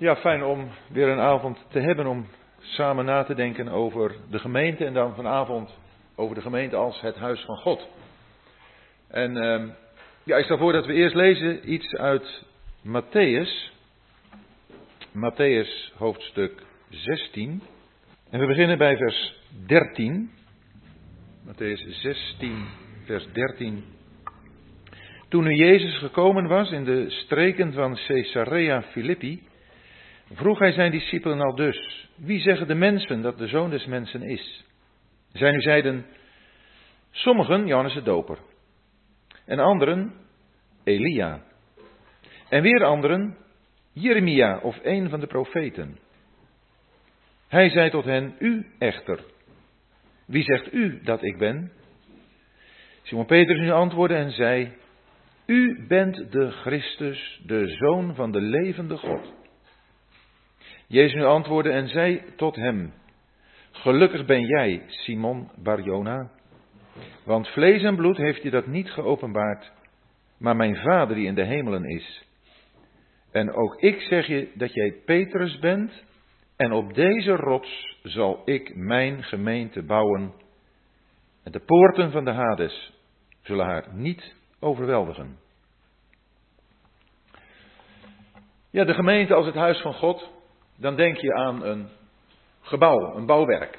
Ja, fijn om weer een avond te hebben om samen na te denken over de gemeente en dan vanavond over de gemeente als het huis van God. En uh, ja, ik stel voor dat we eerst lezen iets uit Matthäus, Matthäus hoofdstuk 16. En we beginnen bij vers 13. Matthäus 16, vers 13. Toen nu Jezus gekomen was in de streken van Caesarea Philippi, vroeg hij zijn discipelen al dus, wie zeggen de mensen dat de zoon des mensen is? Zij nu zeiden, sommigen Johannes de Doper, en anderen Elia, en weer anderen Jeremia of een van de profeten. Hij zei tot hen, u echter, wie zegt u dat ik ben? Simon Petrus nu antwoordde en zei, u bent de Christus, de Zoon van de levende God. Jezus nu antwoordde en zei tot hem, Gelukkig ben jij, Simon Barjona, want vlees en bloed heeft je dat niet geopenbaard, maar mijn Vader die in de hemelen is. En ook ik zeg je dat jij Petrus bent, en op deze rots zal ik mijn gemeente bouwen. En de poorten van de Hades zullen haar niet overweldigen. Ja, de gemeente als het huis van God, dan denk je aan een gebouw, een bouwwerk.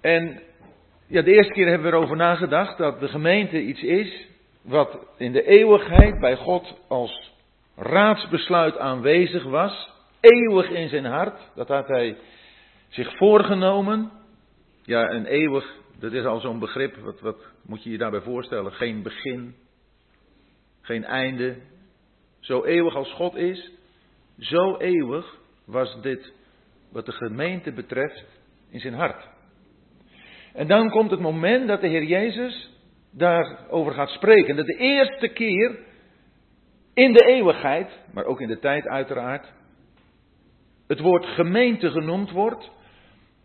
En ja, de eerste keer hebben we erover nagedacht dat de gemeente iets is wat in de eeuwigheid bij God als raadsbesluit aanwezig was, eeuwig in zijn hart, dat had hij zich voorgenomen. Ja, een eeuwig, dat is al zo'n begrip, wat, wat moet je je daarbij voorstellen? Geen begin, geen einde. Zo eeuwig als God is, zo eeuwig was dit wat de gemeente betreft in zijn hart. En dan komt het moment dat de Heer Jezus daarover gaat spreken. Dat de eerste keer in de eeuwigheid, maar ook in de tijd uiteraard, het woord gemeente genoemd wordt.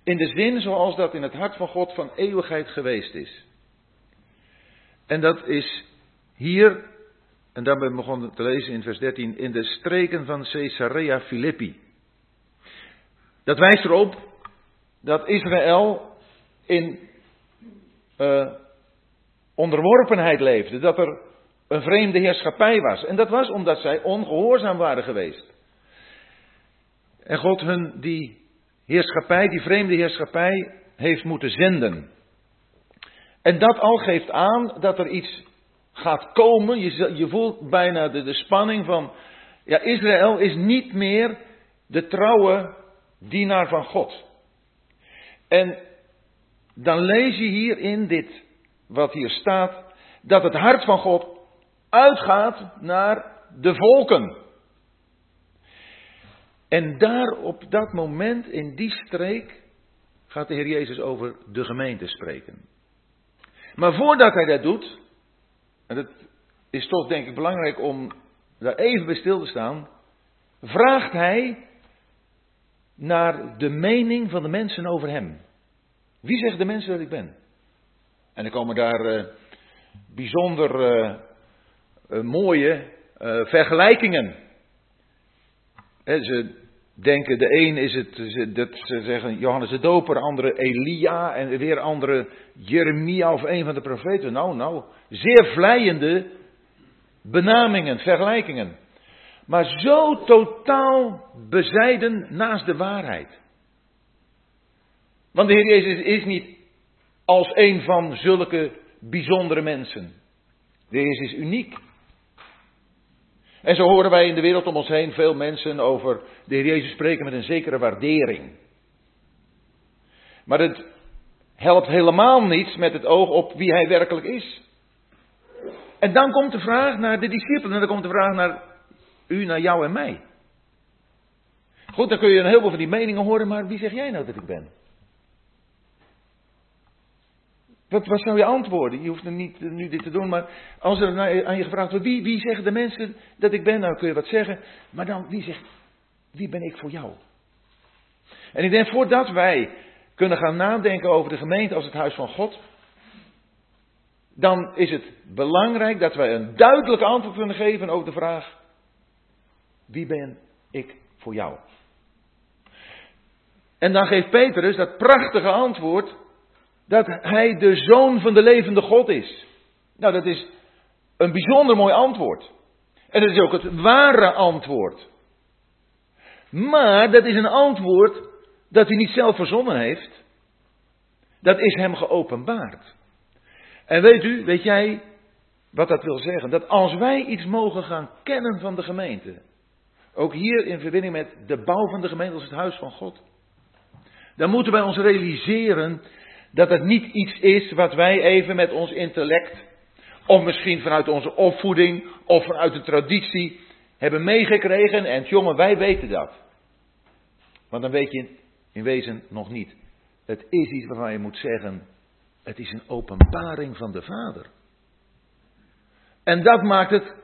In de zin zoals dat in het hart van God van eeuwigheid geweest is. En dat is hier, en daar ben ik begonnen te lezen in vers 13, in de streken van Caesarea Philippi. Dat wijst erop dat Israël in uh, onderworpenheid leefde, dat er een vreemde heerschappij was. En dat was omdat zij ongehoorzaam waren geweest. En God hun die heerschappij, die vreemde heerschappij, heeft moeten zenden. En dat al geeft aan dat er iets gaat komen. Je, je voelt bijna de, de spanning van, ja, Israël is niet meer de trouwe dienaar van God. En dan lees je hier in dit, wat hier staat, dat het hart van God uitgaat naar de volken. En daar op dat moment, in die streek, gaat de Heer Jezus over de gemeente spreken. Maar voordat hij dat doet, en dat is toch denk ik belangrijk om daar even bij stil te staan, vraagt hij naar de mening van de mensen over hem. Wie zeggen de mensen dat ik ben? En er komen daar uh, bijzonder uh, uh, mooie vergelijkingen. Ze denken, de een is het, dat ze zeggen Johannes de Doper, andere Elia en weer andere Jeremia of een van de profeten. Nou, nou, zeer vleiende benamingen, vergelijkingen maar zo totaal bezijden naast de waarheid. Want de Heer Jezus is niet als een van zulke bijzondere mensen. De Heer Jezus is uniek. En zo horen wij in de wereld om ons heen veel mensen over de Heer Jezus spreken met een zekere waardering. Maar het helpt helemaal niets met het oog op wie hij werkelijk is. En dan komt de vraag naar de discipelen en dan komt de vraag naar u naar jou en mij. Goed, dan kun je een heleboel van die meningen horen, maar wie zeg jij nou dat ik ben? Wat, wat zou je antwoorden? Je hoeft er niet nu dit te doen, maar als er aan je gevraagd wordt, wie, wie zeggen de mensen dat ik ben? Nou kun je wat zeggen, maar dan wie zegt, wie ben ik voor jou? En ik denk, voordat wij kunnen gaan nadenken over de gemeente als het huis van God, dan is het belangrijk dat wij een duidelijk antwoord kunnen geven over de vraag, wie ben ik voor jou. En dan geeft Petrus dat prachtige antwoord dat hij de zoon van de levende God is. Nou, dat is een bijzonder mooi antwoord. En dat is ook het ware antwoord. Maar dat is een antwoord dat hij niet zelf verzonnen heeft. Dat is hem geopenbaard. En weet u, weet jij wat dat wil zeggen? Dat als wij iets mogen gaan kennen van de gemeente, ook hier in verbinding met de bouw van de gemeente als het huis van God, dan moeten wij ons realiseren dat het niet iets is wat wij even met ons intellect, of misschien vanuit onze opvoeding, of vanuit de traditie, hebben meegekregen en jongen, wij weten dat. Want dan weet je in wezen nog niet. Het is iets waarvan je moet zeggen, het is een openbaring van de Vader. En dat maakt het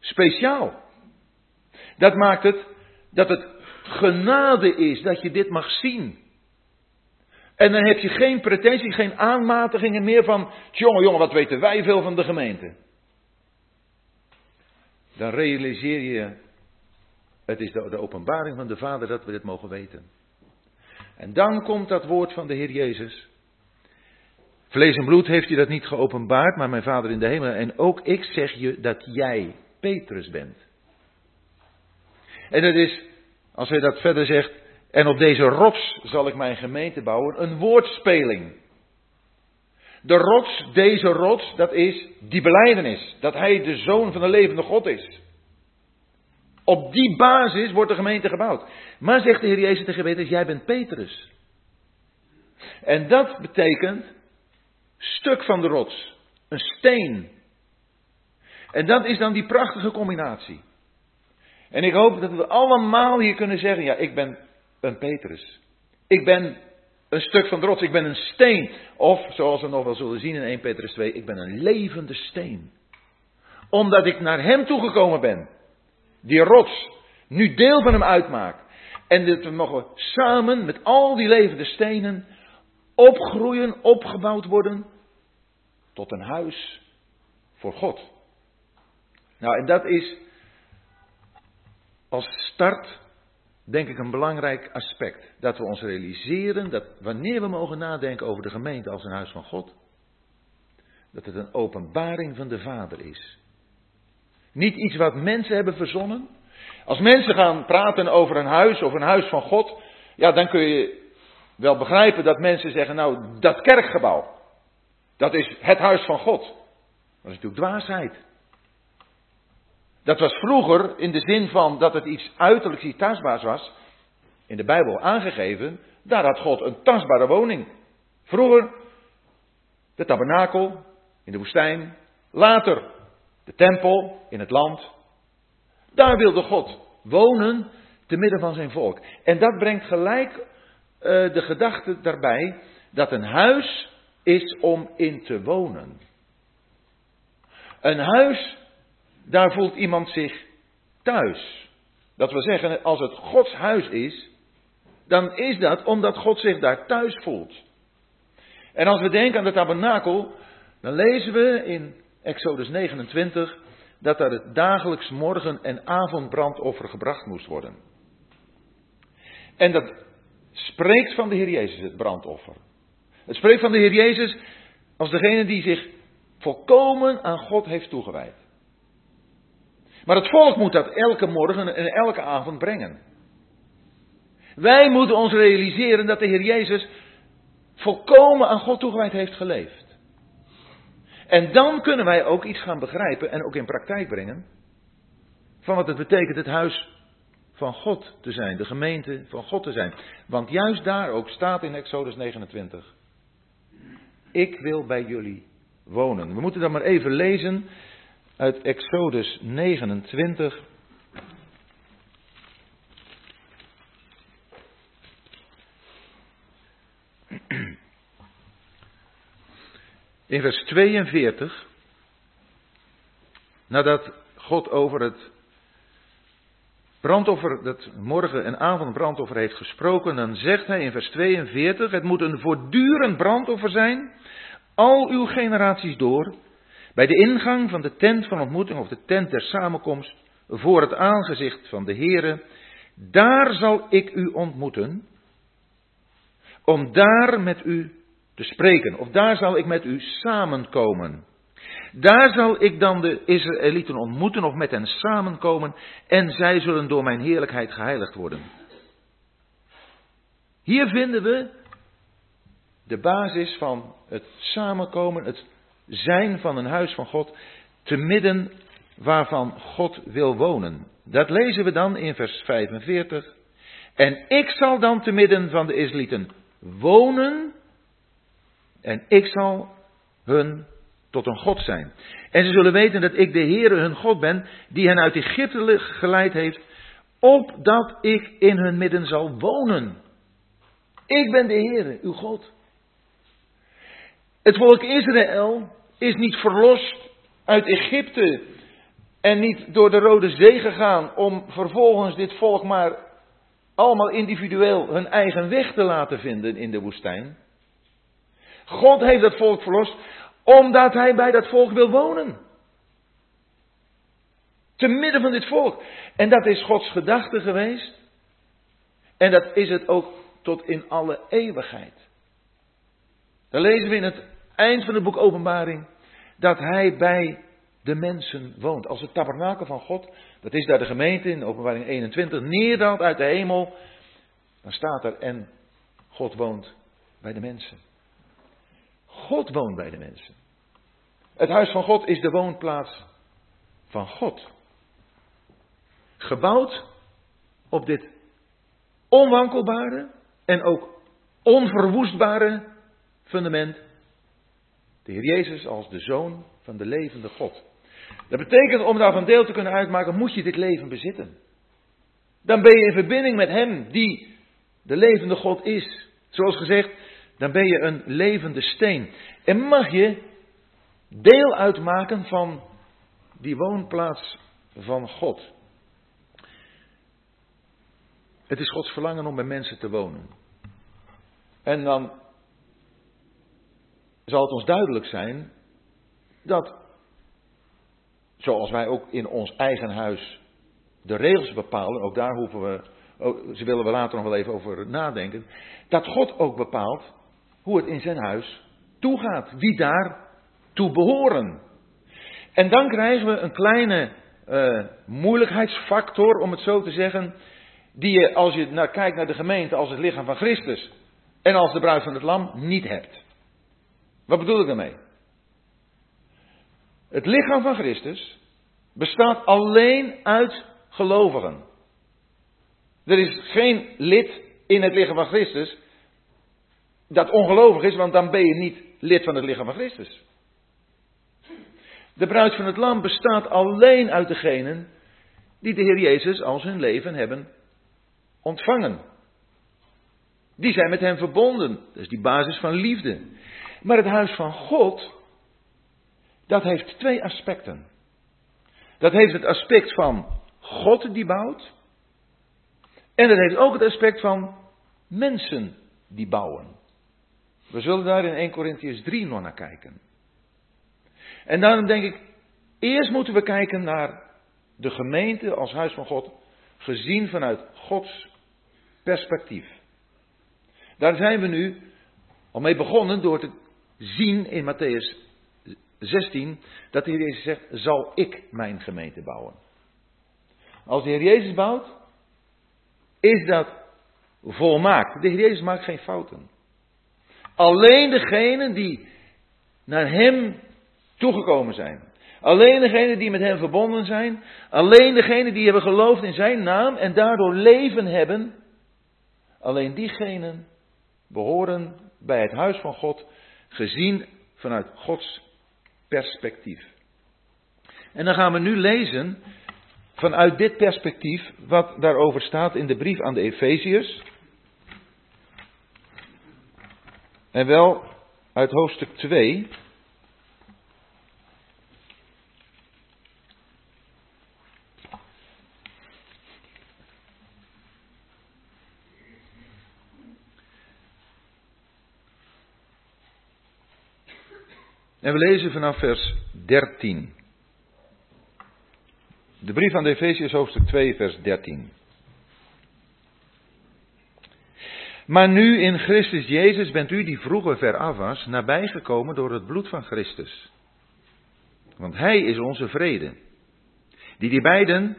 speciaal. Dat maakt het dat het genade is dat je dit mag zien. En dan heb je geen pretentie, geen aanmatigingen meer van, jongen, jongen, wat weten wij veel van de gemeente. Dan realiseer je, het is de, de openbaring van de Vader dat we dit mogen weten. En dan komt dat woord van de Heer Jezus. Vlees en bloed heeft je dat niet geopenbaard, maar mijn Vader in de hemel. En ook ik zeg je dat jij Petrus bent. En dat is, als hij dat verder zegt, en op deze rots zal ik mijn gemeente bouwen, een woordspeling. De rots, deze rots, dat is die beleidenis. Dat hij de zoon van de levende God is. Op die basis wordt de gemeente gebouwd. Maar zegt de Heer Jezus tegen Petrus, jij bent Petrus. En dat betekent stuk van de rots. Een steen. En dat is dan die prachtige combinatie. En ik hoop dat we allemaal hier kunnen zeggen, ja, ik ben een Petrus. Ik ben een stuk van de rots, ik ben een steen. Of, zoals we nog wel zullen zien in 1 Petrus 2, ik ben een levende steen. Omdat ik naar hem toegekomen ben. Die rots, nu deel van hem uitmaakt. En dat we mogen samen met al die levende stenen opgroeien, opgebouwd worden tot een huis voor God. Nou, en dat is als start, denk ik, een belangrijk aspect. Dat we ons realiseren dat wanneer we mogen nadenken over de gemeente als een huis van God, dat het een openbaring van de Vader is. Niet iets wat mensen hebben verzonnen. Als mensen gaan praten over een huis of een huis van God, ja, dan kun je wel begrijpen dat mensen zeggen, nou, dat kerkgebouw, dat is het huis van God. Dat is natuurlijk dwaasheid. Dat was vroeger in de zin van dat het iets uiterlijks, iets tastbaars was, in de Bijbel aangegeven, daar had God een tastbare woning. Vroeger de tabernakel in de woestijn, later de tempel in het land. Daar wilde God wonen te midden van zijn volk. En dat brengt gelijk uh, de gedachte daarbij dat een huis is om in te wonen. Een huis, daar voelt iemand zich thuis. Dat wil zeggen, als het Gods huis is, dan is dat omdat God zich daar thuis voelt. En als we denken aan de tabernakel, dan lezen we in Exodus 29 dat daar het dagelijks morgen- en avondbrandoffer gebracht moest worden. En dat spreekt van de Heer Jezus, het brandoffer. Het spreekt van de Heer Jezus als degene die zich volkomen aan God heeft toegewijd. Maar het volk moet dat elke morgen en elke avond brengen. Wij moeten ons realiseren dat de Heer Jezus volkomen aan God toegewijd heeft geleefd. En dan kunnen wij ook iets gaan begrijpen en ook in praktijk brengen van wat het betekent het huis van God te zijn, de gemeente van God te zijn. Want juist daar ook staat in Exodus 29, ik wil bij jullie wonen. We moeten dan maar even lezen uit Exodus 29. In vers 42, nadat God over het brandoffer, dat morgen- en avondbrandoffer heeft gesproken, dan zegt hij in vers 42, het moet een voortdurend brandoffer zijn, al uw generaties door, bij de ingang van de tent van ontmoeting of de tent der samenkomst, voor het aangezicht van de Heere, Daar zal ik u ontmoeten, om daar met u te spreken. Of daar zal ik met u samenkomen. Daar zal ik dan de Israëlieten ontmoeten of met hen samenkomen en zij zullen door mijn heerlijkheid geheiligd worden. Hier vinden we de basis van het samenkomen, het zijn van een huis van God, te midden waarvan God wil wonen. Dat lezen we dan in vers 45. En ik zal dan te midden van de Israëlieten wonen en ik zal hun tot een God zijn. En ze zullen weten dat ik de Heere hun God ben, die hen uit Egypte geleid heeft, opdat ik in hun midden zal wonen. Ik ben de Heere, uw God. Het volk Israël is niet verlost uit Egypte en niet door de Rode Zee gegaan om vervolgens dit volk maar allemaal individueel hun eigen weg te laten vinden in de woestijn. God heeft dat volk verlost omdat hij bij dat volk wil wonen. Te midden van dit volk. En dat is Gods gedachte geweest. En dat is het ook tot in alle eeuwigheid. Dan lezen we in het eind van het boek Openbaring dat hij bij de mensen woont. Als het tabernakel van God, dat is daar de gemeente in Openbaring 21, neerdaalt uit de hemel, dan staat er en God woont bij de mensen. God woont bij de mensen. Het huis van God is de woonplaats van God. Gebouwd op dit onwankelbare en ook onverwoestbare fundament. De Heer Jezus als de Zoon van de levende God. Dat betekent om daarvan deel te kunnen uitmaken, moet je dit leven bezitten. Dan ben je in verbinding met Hem die de levende God is. Zoals gezegd, dan ben je een levende steen. En mag je deel uitmaken van die woonplaats van God. Het is Gods verlangen om bij mensen te wonen. En dan zal het ons duidelijk zijn dat, zoals wij ook in ons eigen huis de regels bepalen, ook daar hoeven we, ze willen we later nog wel even over nadenken, dat God ook bepaalt hoe het in zijn huis toegaat, wie daar toe behoren. En dan krijgen we een kleine uh, moeilijkheidsfactor, om het zo te zeggen, die je als je naar, kijkt naar de gemeente als het lichaam van Christus en als de bruid van het lam niet hebt. Wat bedoel ik daarmee? Het lichaam van Christus bestaat alleen uit gelovigen. Er is geen lid in het lichaam van Christus dat ongelovig is, want dan ben je niet lid van het lichaam van Christus. De bruid van het lam bestaat alleen uit degenen die de Heer Jezus als hun leven hebben ontvangen. Die zijn met hem verbonden. Dat is die basis van liefde. Maar het huis van God, dat heeft twee aspecten. Dat heeft het aspect van God die bouwt. En dat heeft ook het aspect van mensen die bouwen. We zullen daar in 1 Corinthians 3 nog naar kijken. En daarom denk ik, eerst moeten we kijken naar de gemeente als huis van God, gezien vanuit Gods perspectief. Daar zijn we nu al mee begonnen door te zien in Matthäus 16 dat de Heer Jezus zegt, zal ik mijn gemeente bouwen. Als de Heer Jezus bouwt, is dat volmaakt. De Heer Jezus maakt geen fouten. Alleen degenen die naar Hem toegekomen zijn. Alleen degenen die met Hem verbonden zijn. Alleen degenen die hebben geloofd in Zijn naam en daardoor leven hebben. Alleen diegenen behoren bij het huis van God, gezien vanuit Gods perspectief. En dan gaan we nu lezen vanuit dit perspectief wat daarover staat in de brief aan de Efeziërs. En wel uit hoofdstuk 2. En we lezen vanaf vers 13. De brief aan de Efeziërs hoofdstuk 2 vers 13. Maar nu in Christus Jezus bent u die vroeger veraf was, nabijgekomen door het bloed van Christus. Want Hij is onze vrede. Die die beiden,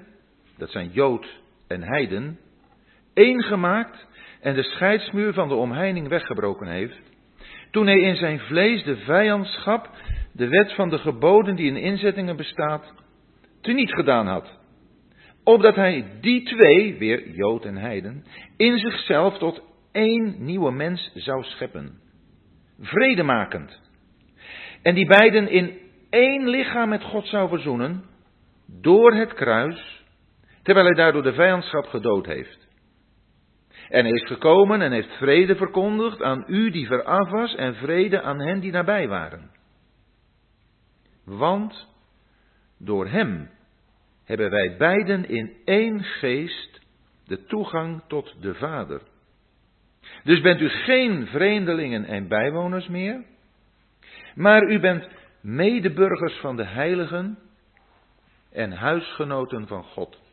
dat zijn Jood en Heiden, één gemaakt en de scheidsmuur van de omheining weggebroken heeft. Toen hij in zijn vlees de vijandschap, de wet van de geboden die in inzettingen bestaat, teniet gedaan had. Opdat hij die twee, weer Jood en Heiden, in zichzelf tot één nieuwe mens zou scheppen. Vredemakend. En die beiden in één lichaam met God zou verzoenen, door het kruis, terwijl hij daardoor de vijandschap gedood heeft. En hij is gekomen en heeft vrede verkondigd aan u die veraf was en vrede aan hen die nabij waren. Want door hem hebben wij beiden in één geest de toegang tot de Vader. Dus bent u geen vreemdelingen en bijwoners meer, maar u bent medeburgers van de heiligen en huisgenoten van God.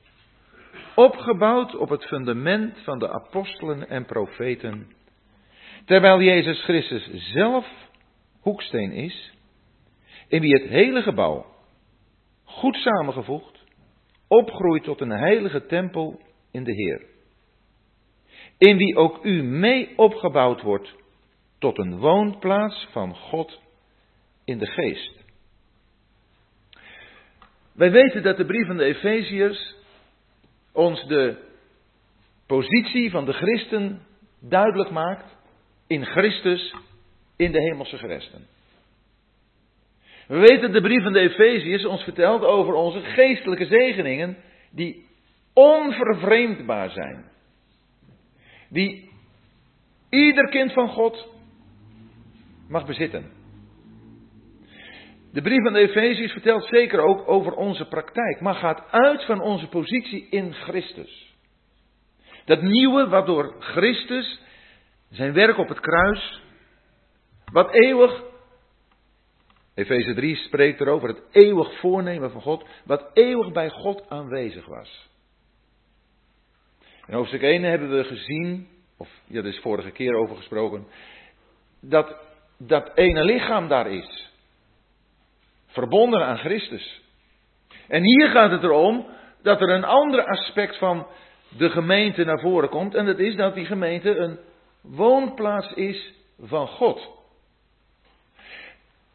Opgebouwd op het fundament van de apostelen en profeten, terwijl Jezus Christus zelf hoeksteen is, in wie het hele gebouw, goed samengevoegd, opgroeit tot een heilige tempel in de Heer. In wie ook u mee opgebouwd wordt tot een woonplaats van God in de geest. Wij weten dat de brief van de Efeziërs ons de positie van de christen duidelijk maakt in Christus in de hemelse gewesten. We weten de brief van de Efeziërs ons vertelt over onze geestelijke zegeningen die onvervreemdbaar zijn. Die ieder kind van God mag bezitten. De brief van de Efeziërs vertelt zeker ook over onze praktijk, maar gaat uit van onze positie in Christus. Dat nieuwe wat door Christus, zijn werk op het kruis, wat eeuwig, Efeze 3 spreekt erover, het eeuwig voornemen van God, wat eeuwig bij God aanwezig was. In hoofdstuk 1 hebben we gezien, of ja, er is vorige keer over gesproken, dat dat ene lichaam daar is. Verbonden aan Christus. En hier gaat het erom dat er een ander aspect van de gemeente naar voren komt. En dat is dat die gemeente een woonplaats is van God.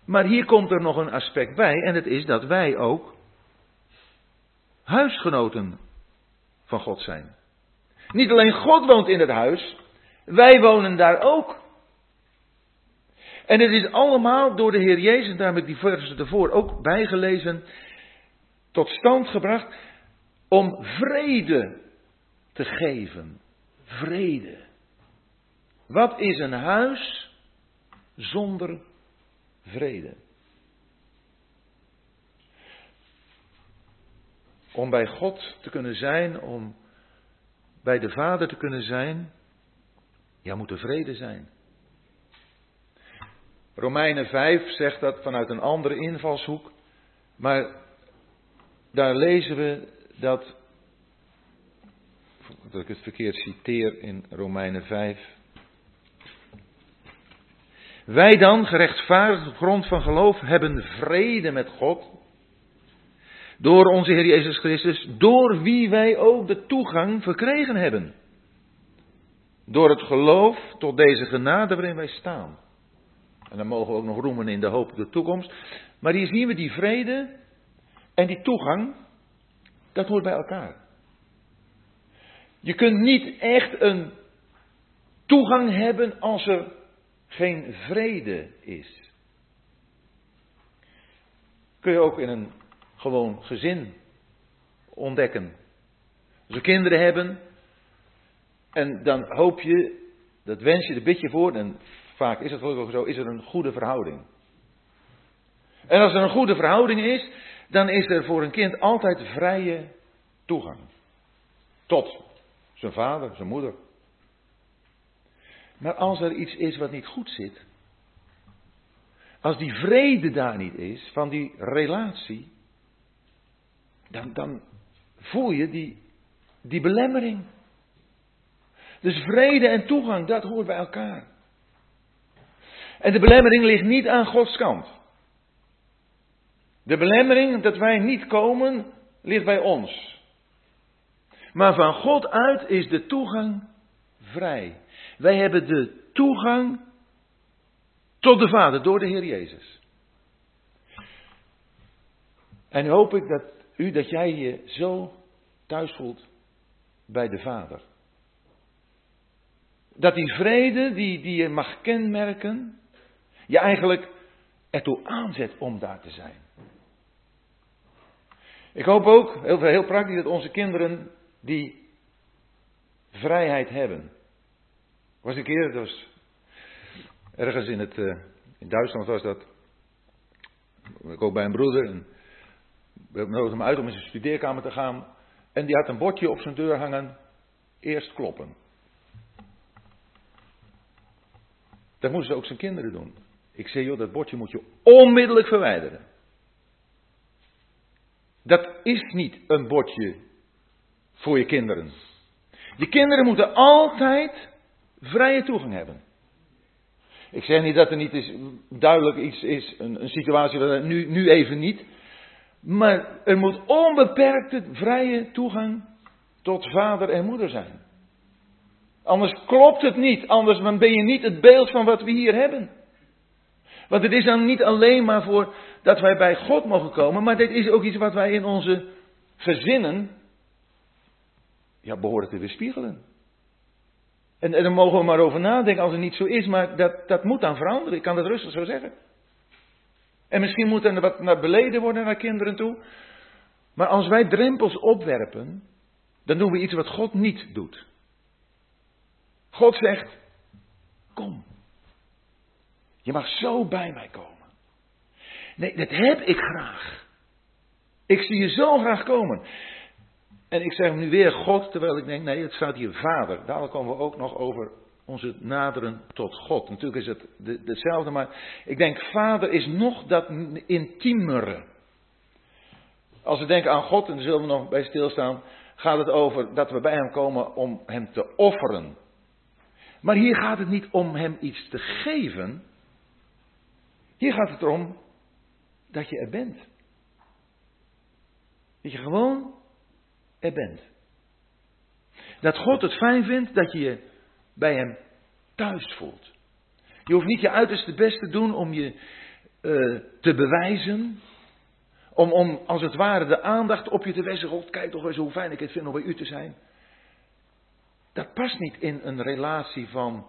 Maar hier komt er nog een aspect bij. En dat is dat wij ook huisgenoten van God zijn. Niet alleen God woont in het huis, wij wonen daar ook. En het is allemaal door de Heer Jezus, daar heb ik die versen ervoor ook bijgelezen, tot stand gebracht om vrede te geven. Vrede. Wat is een huis zonder vrede? Om bij God te kunnen zijn, om bij de Vader te kunnen zijn, ja, moet er vrede zijn. Romeinen 5 zegt dat vanuit een andere invalshoek. Maar daar lezen we dat, dat ik het verkeerd citeer in Romeinen 5. Wij dan, gerechtvaardigd op grond van geloof, hebben vrede met God. Door onze Heer Jezus Christus, door wie wij ook de toegang verkregen hebben. Door het geloof tot deze genade waarin wij staan. En dan mogen we ook nog roemen in de hoop op de toekomst. Maar hier zien we die vrede en die toegang, dat hoort bij elkaar. Je kunt niet echt een toegang hebben als er geen vrede is. Kun je ook in een gewoon gezin ontdekken. Als we kinderen hebben en dan hoop je, dat wens je, er bid je voor en vaak is het gelukkig zo, is er een goede verhouding. En als er een goede verhouding is, dan is er voor een kind altijd vrije toegang. Tot zijn vader, zijn moeder. Maar als er iets is wat niet goed zit, als die vrede daar niet is, van die relatie, dan, dan voel je die, die belemmering. Dus vrede en toegang, dat hoort bij elkaar. En de belemmering ligt niet aan Gods kant. De belemmering dat wij niet komen, ligt bij ons. Maar van God uit is de toegang vrij. Wij hebben de toegang tot de Vader door de Heer Jezus. En hoop ik dat u, dat jij je zo thuis voelt bij de Vader. Dat die vrede die, die je mag kenmerken, je eigenlijk ertoe aanzet om daar te zijn. Ik hoop ook, heel, heel praktisch, dat onze kinderen die vrijheid hebben. Was een keer, was ergens in, het, uh, in Duitsland was dat. Ik ook bij een broeder. En we nodigden hem uit om in zijn studeerkamer te gaan. En die had een bordje op zijn deur hangen. Eerst kloppen. Dat moesten ook zijn kinderen doen. Ik zei, joh, dat bordje moet je onmiddellijk verwijderen. Dat is niet een bordje voor je kinderen. Je kinderen moeten altijd vrije toegang hebben. Ik zeg niet dat er niet is, duidelijk iets is, een, een situatie waar nu, nu even niet. Maar er moet onbeperkte vrije toegang tot vader en moeder zijn. Anders klopt het niet, anders ben je niet het beeld van wat we hier hebben. Want het is dan niet alleen maar voor dat wij bij God mogen komen, maar dit is ook iets wat wij in onze gezinnen ja, behoren te weerspiegelen. En, en daar mogen we maar over nadenken als het niet zo is, maar dat, dat moet dan veranderen. Ik kan dat rustig zo zeggen. En misschien moet er wat naar beleden worden naar kinderen toe. Maar als wij drempels opwerpen, dan doen we iets wat God niet doet. God zegt: Kom. Je mag zo bij mij komen. Nee, dat heb ik graag. Ik zie je zo graag komen. En ik zeg nu weer God, terwijl ik denk, nee, het staat hier Vader. Daar komen we ook nog over onze naderen tot God. Natuurlijk is het hetzelfde, maar ik denk, Vader is nog dat intiemere. Als we denken aan God, en daar zullen we nog bij stilstaan, gaat het over dat we bij Hem komen om Hem te offeren. Maar hier gaat het niet om Hem iets te geven. Hier gaat het erom dat je er bent. Dat je gewoon er bent. Dat God het fijn vindt dat je je bij Hem thuis voelt. Je hoeft niet je uiterste best te doen om je uh, te bewijzen. Om, om als het ware de aandacht op je te wezen. God, kijk toch eens hoe fijn ik het vind om bij u te zijn. Dat past niet in een relatie van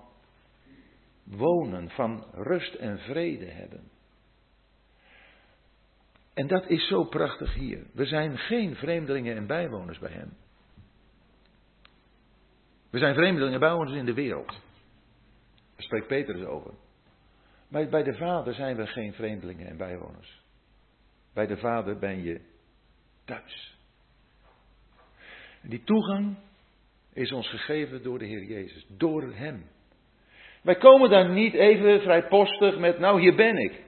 wonen, van rust en vrede hebben. En dat is zo prachtig hier. We zijn geen vreemdelingen en bijwoners bij Hem. We zijn vreemdelingen en bijwoners in de wereld. Daar spreekt Peter dus over. Maar bij de Vader zijn we geen vreemdelingen en bijwoners. Bij de Vader ben je thuis. Die toegang is ons gegeven door de Heer Jezus, door Hem. Wij komen daar niet even vrijpostig met, nou hier ben ik.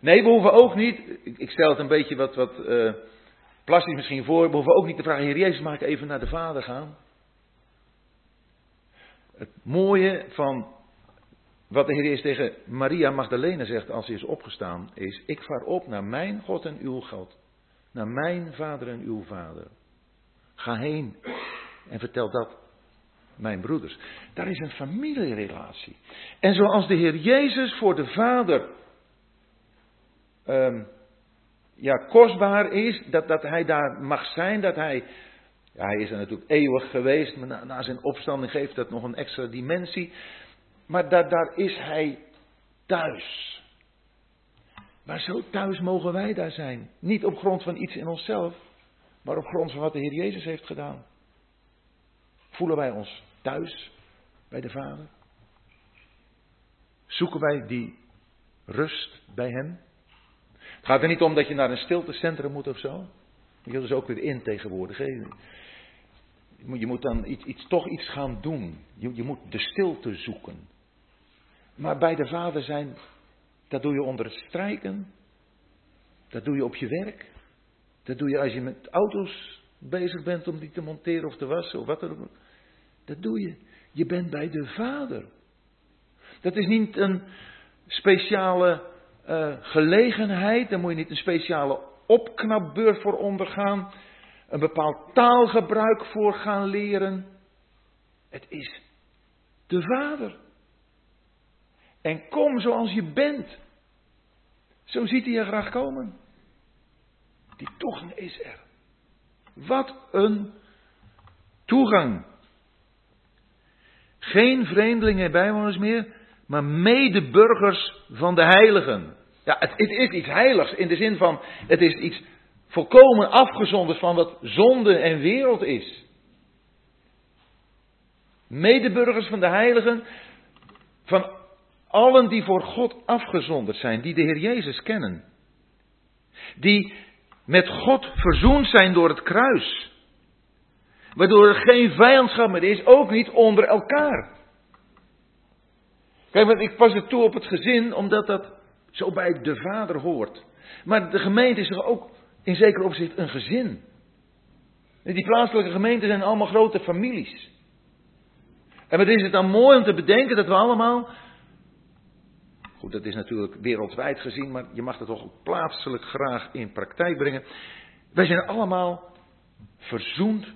Nee, we hoeven ook niet, ik stel het een beetje wat, wat uh, plastisch misschien voor, we hoeven ook niet te vragen, Heer Jezus, mag ik even naar de Vader gaan? Het mooie van wat de Heer Jezus tegen Maria Magdalena zegt als hij is opgestaan, is, ik vaar op naar mijn God en uw God, naar mijn Vader en uw Vader. Ga heen en vertel dat mijn broeders. Daar is een familierelatie. En zoals de Heer Jezus voor de Vader um, ja, kostbaar is, dat, dat hij daar mag zijn, dat hij, ja, hij is er natuurlijk eeuwig geweest, maar na, na zijn opstanding geeft dat nog een extra dimensie. Maar daar, daar is hij thuis. Maar zo thuis mogen wij daar zijn. Niet op grond van iets in onszelf, maar op grond van wat de Heer Jezus heeft gedaan. Voelen wij ons thuis bij de Vader? Zoeken wij die rust bij Hem? Het gaat er niet om dat je naar een stiltecentrum moet of zo. Je is ook weer in tegenwoordig. Je moet dan iets, iets, toch iets gaan doen. Je, je moet de stilte zoeken. Maar bij de Vader zijn, dat doe je onder het strijken. Dat doe je op je werk. Dat doe je als je met auto's bezig bent om die te monteren of te wassen of wat dan ook. Dat doe je. Je bent bij de Vader. Dat is niet een speciale uh, gelegenheid. Daar moet je niet een speciale opknapbeurt voor ondergaan. Een bepaald taalgebruik voor gaan leren. Het is de Vader. En kom zoals je bent. Zo ziet hij je graag komen. Die toegang is er. Wat een toegang. Geen vreemdelingen en bijwoners meer, maar medeburgers van de heiligen. Ja, het, het, is iets heiligs in de zin van, het is iets volkomen afgezonderd van wat zonde en wereld is. Medeburgers van de heiligen, van allen die voor God afgezonderd zijn, die de Heer Jezus kennen. Die met God verzoend zijn door het kruis. Waardoor er geen vijandschap meer is, ook niet onder elkaar. Kijk, want ik pas het toe op het gezin, omdat dat zo bij de vader hoort. Maar de gemeente is toch ook in zekere opzicht een gezin. Die plaatselijke gemeenten zijn allemaal grote families. En wat is het dan mooi om te bedenken dat we allemaal. Goed, dat is natuurlijk wereldwijd gezien, maar je mag het toch plaatselijk graag in praktijk brengen. Wij zijn allemaal verzoend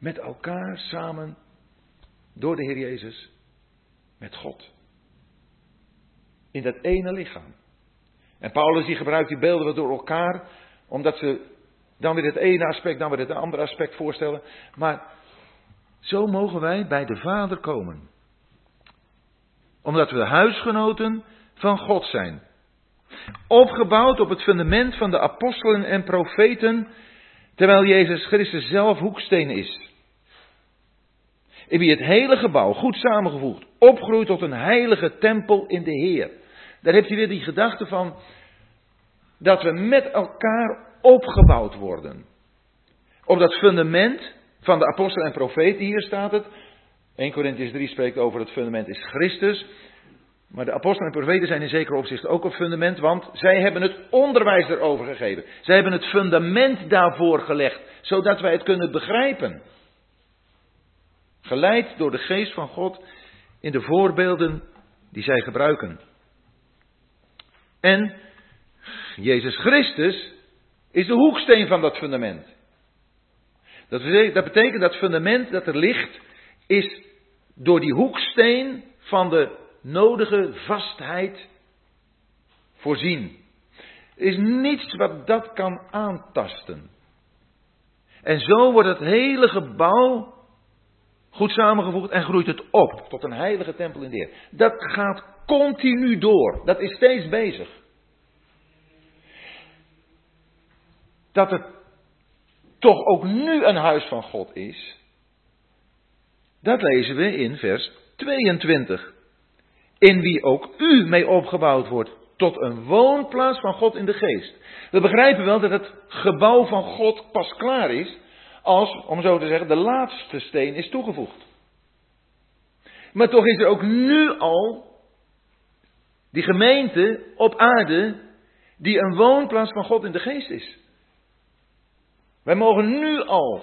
met elkaar samen door de Heer Jezus met God. In dat ene lichaam. En Paulus die gebruikt die beelden wel door elkaar, omdat ze dan weer het ene aspect, dan weer het andere aspect voorstellen. Maar zo mogen wij bij de Vader komen. Omdat we de huisgenoten van God zijn. Opgebouwd op het fundament van de apostelen en profeten, terwijl Jezus Christus zelf hoeksteen is. In wie het hele gebouw, goed samengevoegd, opgroeit tot een heilige tempel in de Heer. Daar heb je weer die gedachte van dat we met elkaar opgebouwd worden. Op dat fundament van de apostelen en profeten, hier staat het. 1 Corinthians 3 spreekt over het fundament is Christus. Maar de apostelen en profeten zijn in zekere opzicht ook op fundament, want zij hebben het onderwijs erover gegeven. Zij hebben het fundament daarvoor gelegd, zodat wij het kunnen begrijpen. Geleid door de geest van God in de voorbeelden die zij gebruiken. En Jezus Christus is de hoeksteen van dat fundament. Dat betekent dat fundament dat er ligt, is door die hoeksteen van de nodige vastheid voorzien. Er is niets wat dat kan aantasten. En zo wordt het hele gebouw goed samengevoegd en groeit het op tot een heilige tempel in de Heer. Dat gaat continu door. Dat is steeds bezig. Dat het toch ook nu een huis van God is, dat lezen we in vers 22. In wie ook u mee opgebouwd wordt tot een woonplaats van God in de geest. We begrijpen wel dat het gebouw van God pas klaar is als, om zo te zeggen, de laatste steen is toegevoegd. Maar toch is er ook nu al die gemeente op aarde die een woonplaats van God in de geest is. Wij mogen nu al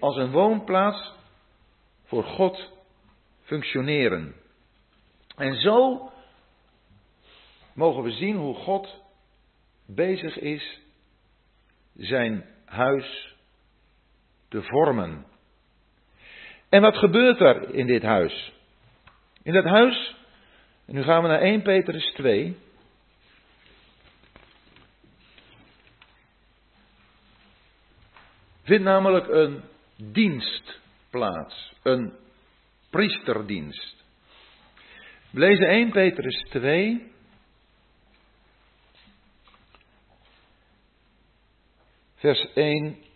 als een woonplaats voor God functioneren. En zo mogen we zien hoe God bezig is zijn huis te vormen. En wat gebeurt er in dit huis? In dat huis, en nu gaan we naar 1 Petrus 2. Vindt namelijk een dienst plaats, een priesterdienst. We lezen 1 Petrus 2. Vers 1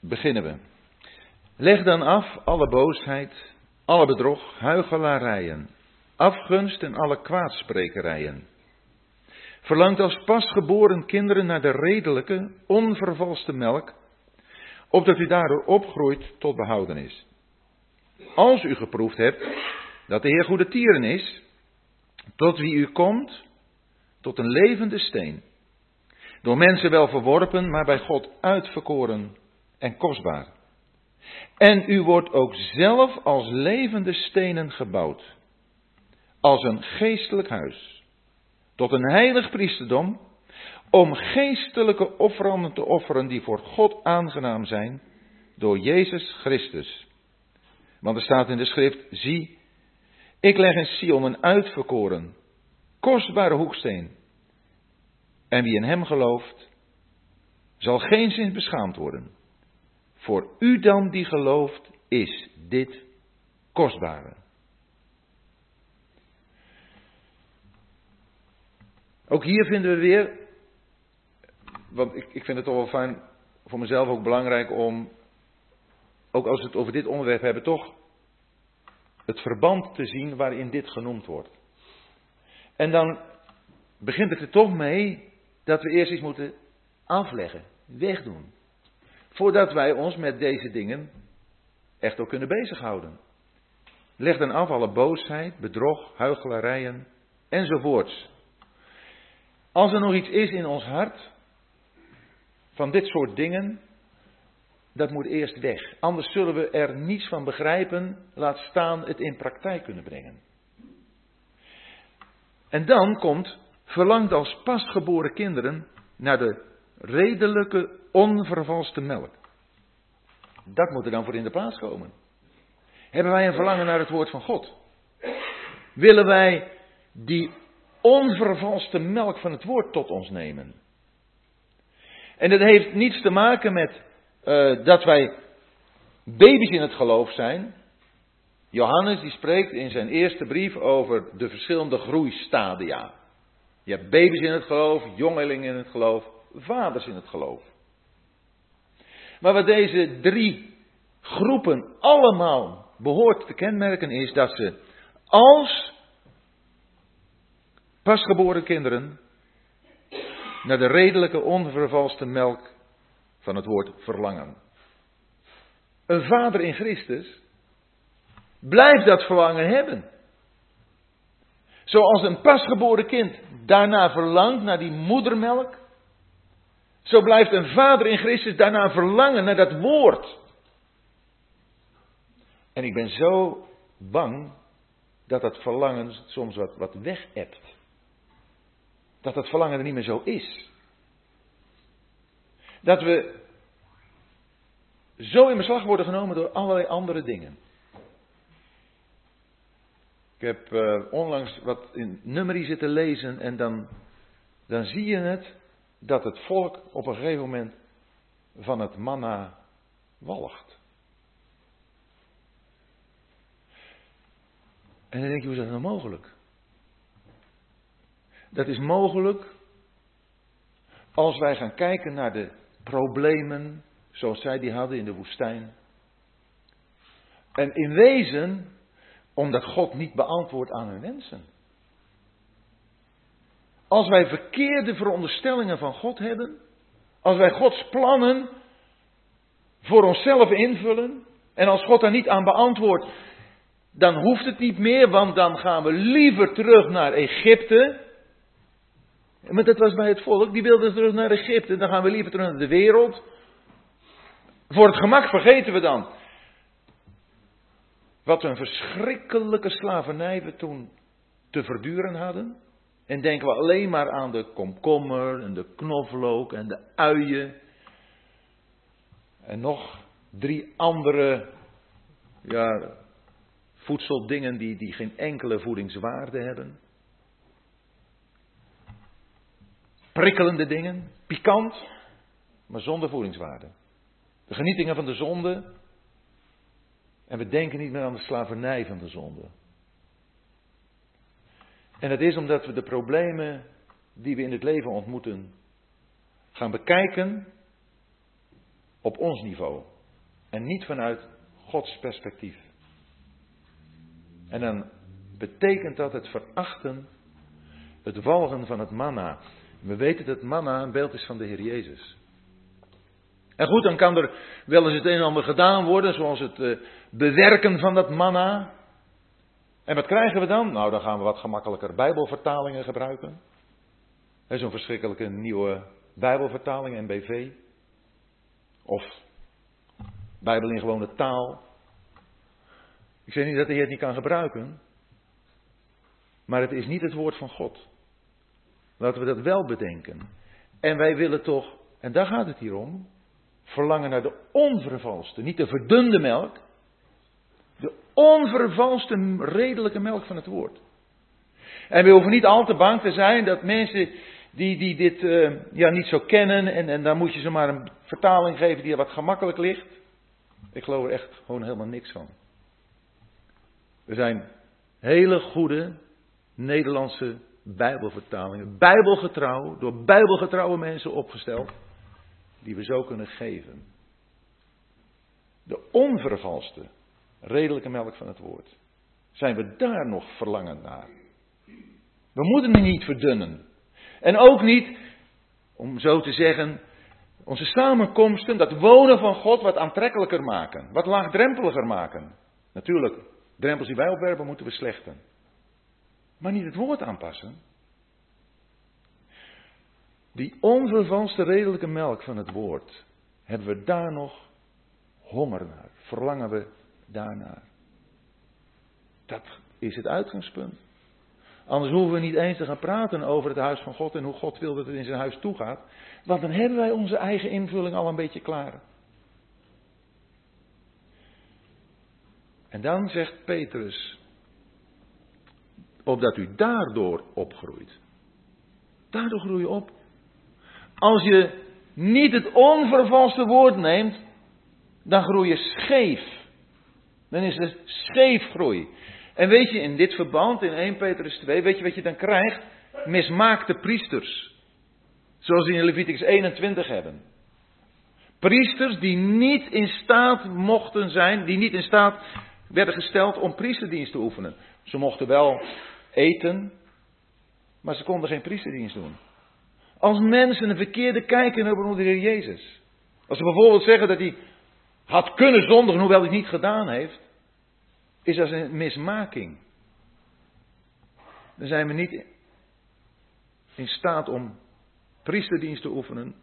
beginnen we. Leg dan af alle boosheid, alle bedrog, huichelarijen, afgunst en alle kwaadsprekerijen. Verlangt als pasgeboren kinderen naar de redelijke, onvervalste melk, opdat u daardoor opgroeit tot behoudenis. Als u geproefd hebt dat de Heer goede tieren is, tot wie u komt, tot een levende steen. Door mensen wel verworpen, maar bij God uitverkoren en kostbaar. En u wordt ook zelf als levende stenen gebouwd, als een geestelijk huis, tot een heilig priesterdom, om geestelijke offeranden te offeren die voor God aangenaam zijn door Jezus Christus. Want er staat in de schrift, zie, ik leg in Sion een uitverkoren, kostbare hoeksteen. En wie in hem gelooft, zal geen zin beschaamd worden. Voor u dan die gelooft, is dit kostbare. Ook hier vinden we weer, want ik, ik vind het toch wel fijn, voor mezelf ook belangrijk om, ook als we het over dit onderwerp hebben, toch het verband te zien waarin dit genoemd wordt. En dan begint het er toch mee dat we eerst iets moeten afleggen, wegdoen. Voordat wij ons met deze dingen echt ook kunnen bezighouden. Leg dan af alle boosheid, bedrog, huichelarijen enzovoorts. Als er nog iets is in ons hart van dit soort dingen, dat moet eerst weg. Anders zullen we er niets van begrijpen, laat staan het in praktijk kunnen brengen. En dan komt, verlangt als pasgeboren kinderen naar de redelijke, onvervalste melk. Dat moet er dan voor in de plaats komen. Hebben wij een verlangen naar het woord van God? Willen wij die onvervalste melk van het woord tot ons nemen? En dat heeft niets te maken met uh, dat wij baby's in het geloof zijn. Johannes die spreekt in zijn eerste brief over de verschillende groeistadia. Je hebt baby's in het geloof, jongelingen in het geloof, vaders in het geloof. Maar wat deze drie groepen allemaal behoort te kenmerken is dat ze als pasgeboren kinderen naar de redelijke onvervalste melk van het woord verlangen. Een vader in Christus blijft dat verlangen hebben. Zoals een pasgeboren kind daarna verlangt naar die moedermelk, zo blijft een vader in Christus daarna verlangen naar dat woord. En ik ben zo bang dat dat verlangen soms wat, wat weg-ebt. Dat dat verlangen er niet meer zo is. Dat we zo in beslag worden genomen door allerlei andere dingen. Ik heb uh, onlangs wat in nummerie zitten lezen en dan, dan zie je het dat het volk op een gegeven moment van het manna walgt. En dan denk je, hoe is dat nou mogelijk? Dat is mogelijk als wij gaan kijken naar de problemen zoals zij die hadden in de woestijn. En in wezen omdat God niet beantwoordt aan hun wensen. Als wij verkeerde veronderstellingen van God hebben, als wij Gods plannen voor onszelf invullen, en als God daar niet aan beantwoordt, dan hoeft het niet meer, want dan gaan we liever terug naar Egypte. Maar dat was bij het volk, die wilden terug naar Egypte, dan gaan we liever terug naar de wereld. Voor het gemak vergeten we dan. Wat een verschrikkelijke slavernij we toen te verduren hadden. En denken we alleen maar aan de komkommer en de knoflook en de uien. En nog drie andere voedseldingen die, die geen enkele voedingswaarde hebben. Prikkelende dingen, pikant, maar zonder voedingswaarde. De genietingen van de zonde. En we denken niet meer aan de slavernij van de zonde. En het is omdat we de problemen die we in het leven ontmoeten gaan bekijken op ons niveau. En niet vanuit Gods perspectief. En dan betekent dat het verachten, het walgen van het manna. We weten dat manna een beeld is van de Heer Jezus. En goed, dan kan er wel eens het een en ander gedaan worden, zoals het uh, bewerken van dat manna. En wat krijgen we dan? Nou, dan gaan we wat gemakkelijker Bijbelvertalingen gebruiken. Zo'n verschrikkelijke nieuwe Bijbelvertaling, NBV. Of Bijbel in gewone taal. Ik zeg niet dat de Heer het niet kan gebruiken. Maar het is niet het woord van God. Laten we dat wel bedenken. En wij willen toch, en daar gaat het hier om, verlangen naar de onvervalste, niet de verdunde melk. Onvervalste, redelijke melk van het woord. En we hoeven niet al te bang te zijn dat mensen die, die dit uh, ja, niet zo kennen, en, en dan moet je ze maar een vertaling geven die wat gemakkelijk ligt. Ik geloof er echt gewoon helemaal niks van. Er zijn hele goede Nederlandse Bijbelvertalingen, Bijbelgetrouw, door Bijbelgetrouwe mensen opgesteld, die we zo kunnen geven. De onvervalste, redelijke melk van het woord. Zijn we daar nog verlangend naar? We moeten die niet verdunnen. En ook niet, om zo te zeggen, onze samenkomsten, dat wonen van God wat aantrekkelijker maken, wat laagdrempeliger maken. Natuurlijk, drempels die wij opwerpen moeten we slechten. Maar niet het woord aanpassen. Die onvervalste redelijke melk van het woord, hebben we daar nog honger naar? Verlangen we daarnaar? Dat is het uitgangspunt. Anders hoeven we niet eens te gaan praten over het huis van God en hoe God wil dat het in zijn huis toegaat. Want dan hebben wij onze eigen invulling al een beetje klaar. En dan zegt Petrus, opdat u daardoor opgroeit. Daardoor groei je op. Als je niet het onvervalste woord neemt, dan groei je scheef. Dan is het scheefgroei. En weet je, in dit verband, in 1 Petrus 2, weet je wat je dan krijgt? Mismaakte priesters. Zoals we in Leviticus 21 hebben. Priesters die niet in staat mochten zijn, die niet in staat werden gesteld om priesterdienst te oefenen. Ze mochten wel eten, maar ze konden geen priesterdienst doen. Als mensen een verkeerde kijk hebben over de Heer Jezus. Als ze bijvoorbeeld zeggen dat hij had kunnen zondigen, hoewel hij het niet gedaan heeft is dat een mismaking. Dan zijn we niet in staat om priesterdienst te oefenen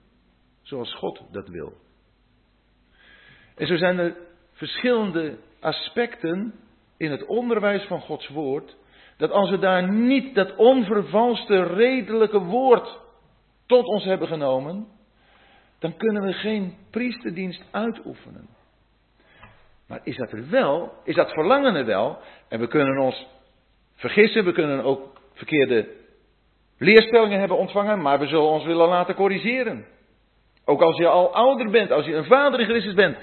zoals God dat wil. En zo zijn er verschillende aspecten in het onderwijs van Gods woord, dat als we daar niet dat onvervalste redelijke woord tot ons hebben genomen, dan kunnen we geen priesterdienst uitoefenen. Maar is dat er wel? Is dat verlangen er wel? En we kunnen ons vergissen, we kunnen ook verkeerde leerstellingen hebben ontvangen, maar we zullen ons willen laten corrigeren. Ook als je al ouder bent, als je een vader in Christus bent,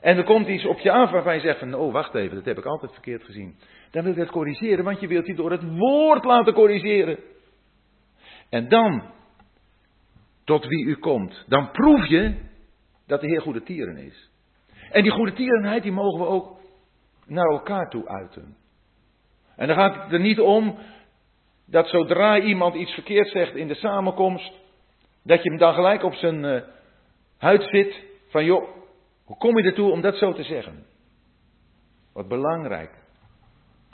en er komt iets op je af waarvan je zegt van, oh wacht even, dat heb ik altijd verkeerd gezien. Dan wil je dat corrigeren, want je wilt je door het woord laten corrigeren. En dan, tot wie u komt, dan proef je dat de Heer goede tieren is. En die goede tierenheid, die mogen we ook naar elkaar toe uiten. En dan gaat het er niet om dat zodra iemand iets verkeerd zegt in de samenkomst, dat je hem dan gelijk op zijn uh, huid zit van joh, hoe kom je ertoe om dat zo te zeggen? Wat belangrijk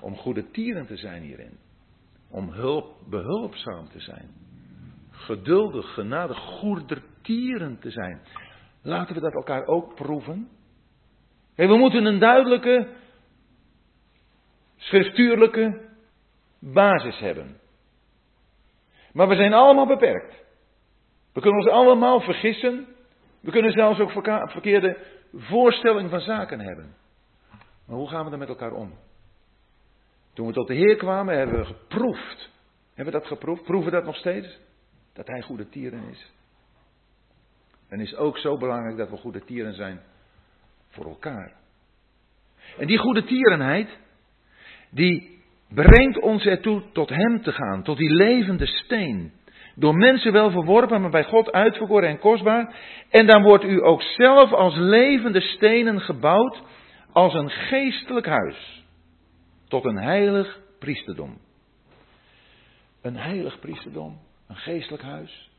om goede tieren te zijn hierin. Om hulp, behulpzaam te zijn. Geduldig, genadig, goedertieren te zijn. Laten we dat elkaar ook proeven we moeten een duidelijke, schriftuurlijke basis hebben. Maar we zijn allemaal beperkt. We kunnen ons allemaal vergissen. We kunnen zelfs ook verkeerde voorstellingen van zaken hebben. Maar hoe gaan we er met elkaar om? Toen we tot de Heer kwamen, hebben we geproefd. Hebben we dat geproefd? Proeven we dat nog steeds? Dat Hij goede tieren is. En is ook zo belangrijk dat we goede tieren zijn voor elkaar. En die goede tierenheid, die brengt ons ertoe tot Hem te gaan, tot die levende steen. Door mensen wel verworpen, maar bij God uitverkoren en kostbaar. En dan wordt u ook zelf als levende stenen gebouwd, als een geestelijk huis. Tot een heilig priesterdom. Een heilig priesterdom, een geestelijk huis.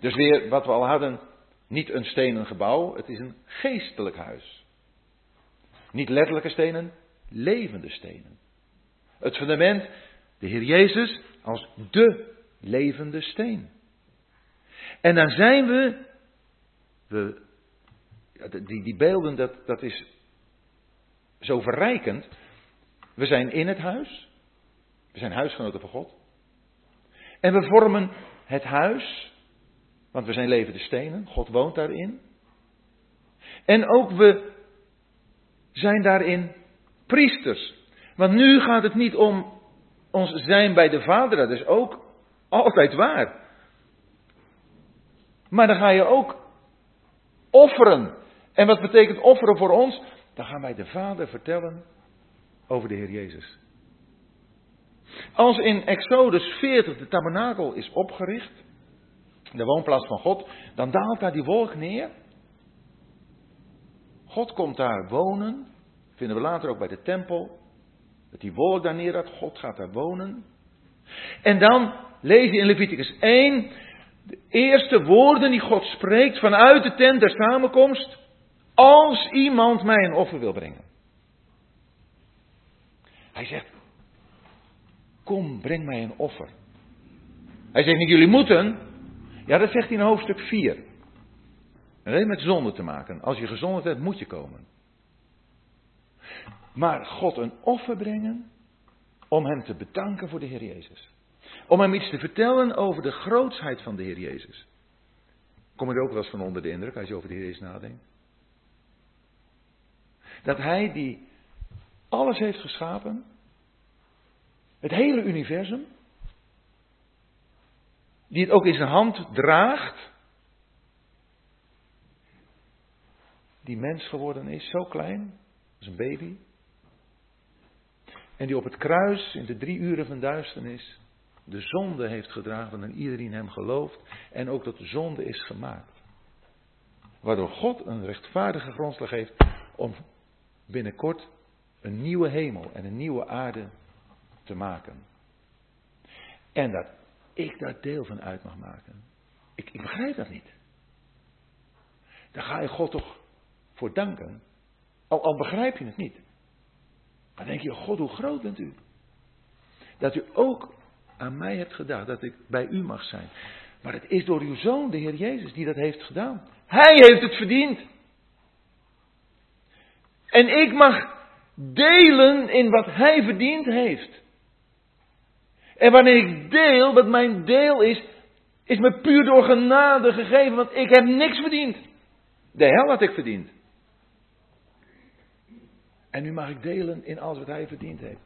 Dus weer wat we al hadden, niet een stenen gebouw, het is een geestelijk huis. Niet letterlijke stenen, levende stenen. Het fundament, de Heer Jezus, als de levende steen. En dan zijn we, we die, die beelden, dat, dat is zo verrijkend. We zijn in het huis. We zijn huisgenoten van God. En we vormen het huis. Want we zijn levende stenen. God woont daarin. En ook we zijn daarin priesters. Want nu gaat het niet om ons zijn bij de Vader. Dat is ook altijd waar. Maar dan ga je ook offeren. En wat betekent offeren voor ons? Dan gaan wij de Vader vertellen over de Heer Jezus. Als in Exodus 40 de tabernakel is opgericht, de woonplaats van God, dan daalt daar die wolk neer. God komt daar wonen, vinden we later ook bij de tempel, dat die wolk daar neer God gaat daar wonen. En dan lees je in Leviticus 1 de eerste woorden die God spreekt vanuit de tent der samenkomst. Als iemand mij een offer wil brengen. Hij zegt, kom, breng mij een offer. Hij zegt niet, jullie moeten. Ja, dat zegt hij in hoofdstuk 4. En dat heeft met zonde te maken. Als je gezondigd hebt, moet je komen. Maar God een offer brengen om hem te bedanken voor de Heer Jezus. Om hem iets te vertellen over de grootsheid van de Heer Jezus. Kom er ook wel eens van onder de indruk als je over de Heer Jezus nadenkt? Dat hij die alles heeft geschapen, het hele universum, die het ook in zijn hand draagt, die mens geworden is, zo klein, als een baby, en die op het kruis in de drie uren van duisternis de zonde heeft gedragen en iedereen hem gelooft en ook dat de zonde is gemaakt. Waardoor God een rechtvaardige grondslag heeft om binnenkort een nieuwe hemel en een nieuwe aarde te maken. En dat ik daar deel van uit mag maken. Ik, ik begrijp dat niet. Daar ga je God toch voor danken. Al, al begrijp je het niet. Dan denk je, God, hoe groot bent u? Dat u ook aan mij hebt gedaan, dat ik bij u mag zijn. Maar het is door uw zoon, de Heer Jezus, die dat heeft gedaan. Hij heeft het verdiend. En ik mag delen in wat hij verdiend heeft. En wanneer ik deel, wat mijn deel is, is me puur door genade gegeven, want ik heb niks verdiend. De hel had ik verdiend. En nu mag ik delen in alles wat hij verdiend heeft.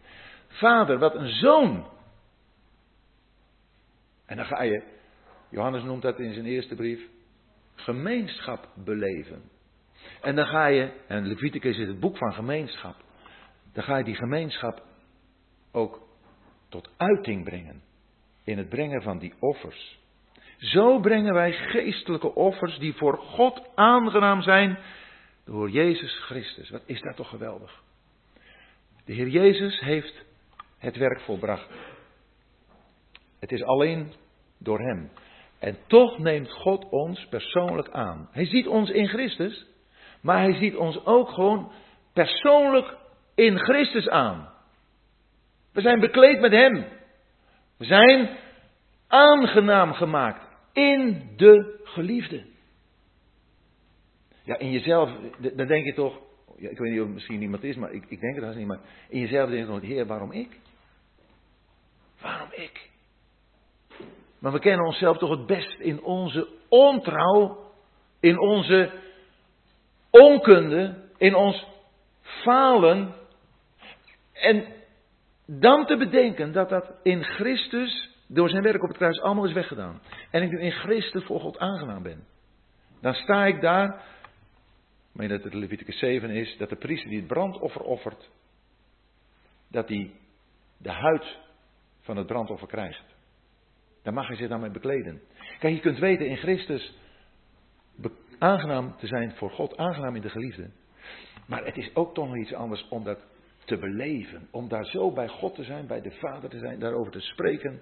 Vader, wat een zoon. En dan ga je, Johannes noemt dat in zijn eerste brief, gemeenschap beleven. En dan ga je, en Leviticus is het boek van gemeenschap, dan ga je die gemeenschap ook tot uiting brengen. In het brengen van die offers. Zo brengen wij geestelijke offers die voor God aangenaam zijn door Jezus Christus. Wat is dat toch geweldig? De Heer Jezus heeft het werk volbracht. Het is alleen door Hem. En toch neemt God ons persoonlijk aan. Hij ziet ons in Christus, maar Hij ziet ons ook gewoon persoonlijk in Christus aan. We zijn bekleed met Hem. We zijn aangenaam gemaakt in de geliefde. Ja, in jezelf, dan denk je toch, ik weet niet of het misschien iemand is, maar ik, ik denk het haast niet, maar in jezelf denk je toch, Heer, waarom ik? Waarom ik? Maar we kennen onszelf toch het best in onze ontrouw, in onze onkunde, in ons falen. En dan te bedenken dat dat in Christus, door zijn werk op het kruis, allemaal is weggedaan. En ik nu in Christus voor God aangenaam ben. Dan sta ik daar meen dat het Leviticus 7 is, dat de priester die het brandoffer offert, dat hij de huid van het brandoffer krijgt. Daar mag hij zich dan mee bekleden. Kijk, je kunt weten in Christus aangenaam te zijn voor God, aangenaam in de geliefde. Maar het is ook toch nog iets anders om dat te beleven. Om daar zo bij God te zijn, bij de Vader te zijn, daarover te spreken.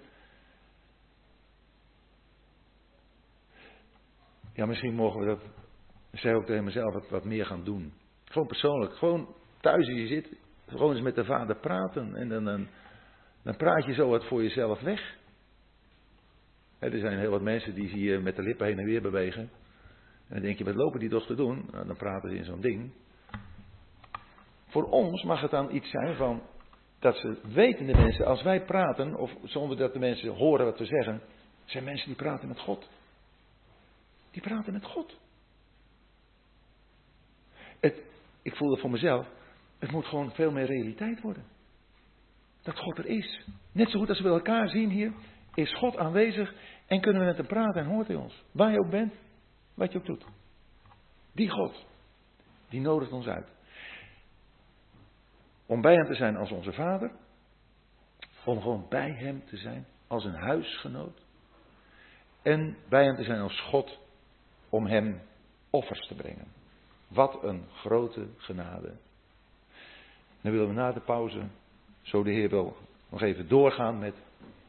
Ja, misschien mogen we dat zei ook tegen mezelf wat, wat meer gaan doen. Gewoon persoonlijk. Gewoon thuis als je zit. Gewoon eens met de vader praten. En dan, dan, praat je zo wat voor jezelf weg. er zijn heel wat mensen die je met de lippen heen en weer bewegen. En dan denk je, wat lopen die toch te doen? Nou, dan praten ze in zo'n ding. Voor ons mag het dan iets zijn van dat ze weten de mensen, als wij praten, of zonder dat de mensen horen wat we zeggen, zijn mensen die praten met God. Die praten met God. Het, ik voel het voor mezelf. Het moet gewoon veel meer realiteit worden. Dat God er is. Net zo goed als we elkaar zien hier, is God aanwezig en kunnen we met hem praten en hoort hij ons. Waar je ook bent, wat je ook doet. Die God, die nodigt ons uit. Om bij hem te zijn als onze vader. Om gewoon bij hem te zijn als een huisgenoot. En bij hem te zijn als God om hem offers te brengen. Wat een grote genade. Dan willen we na de pauze, zo de Heer wil, nog even doorgaan met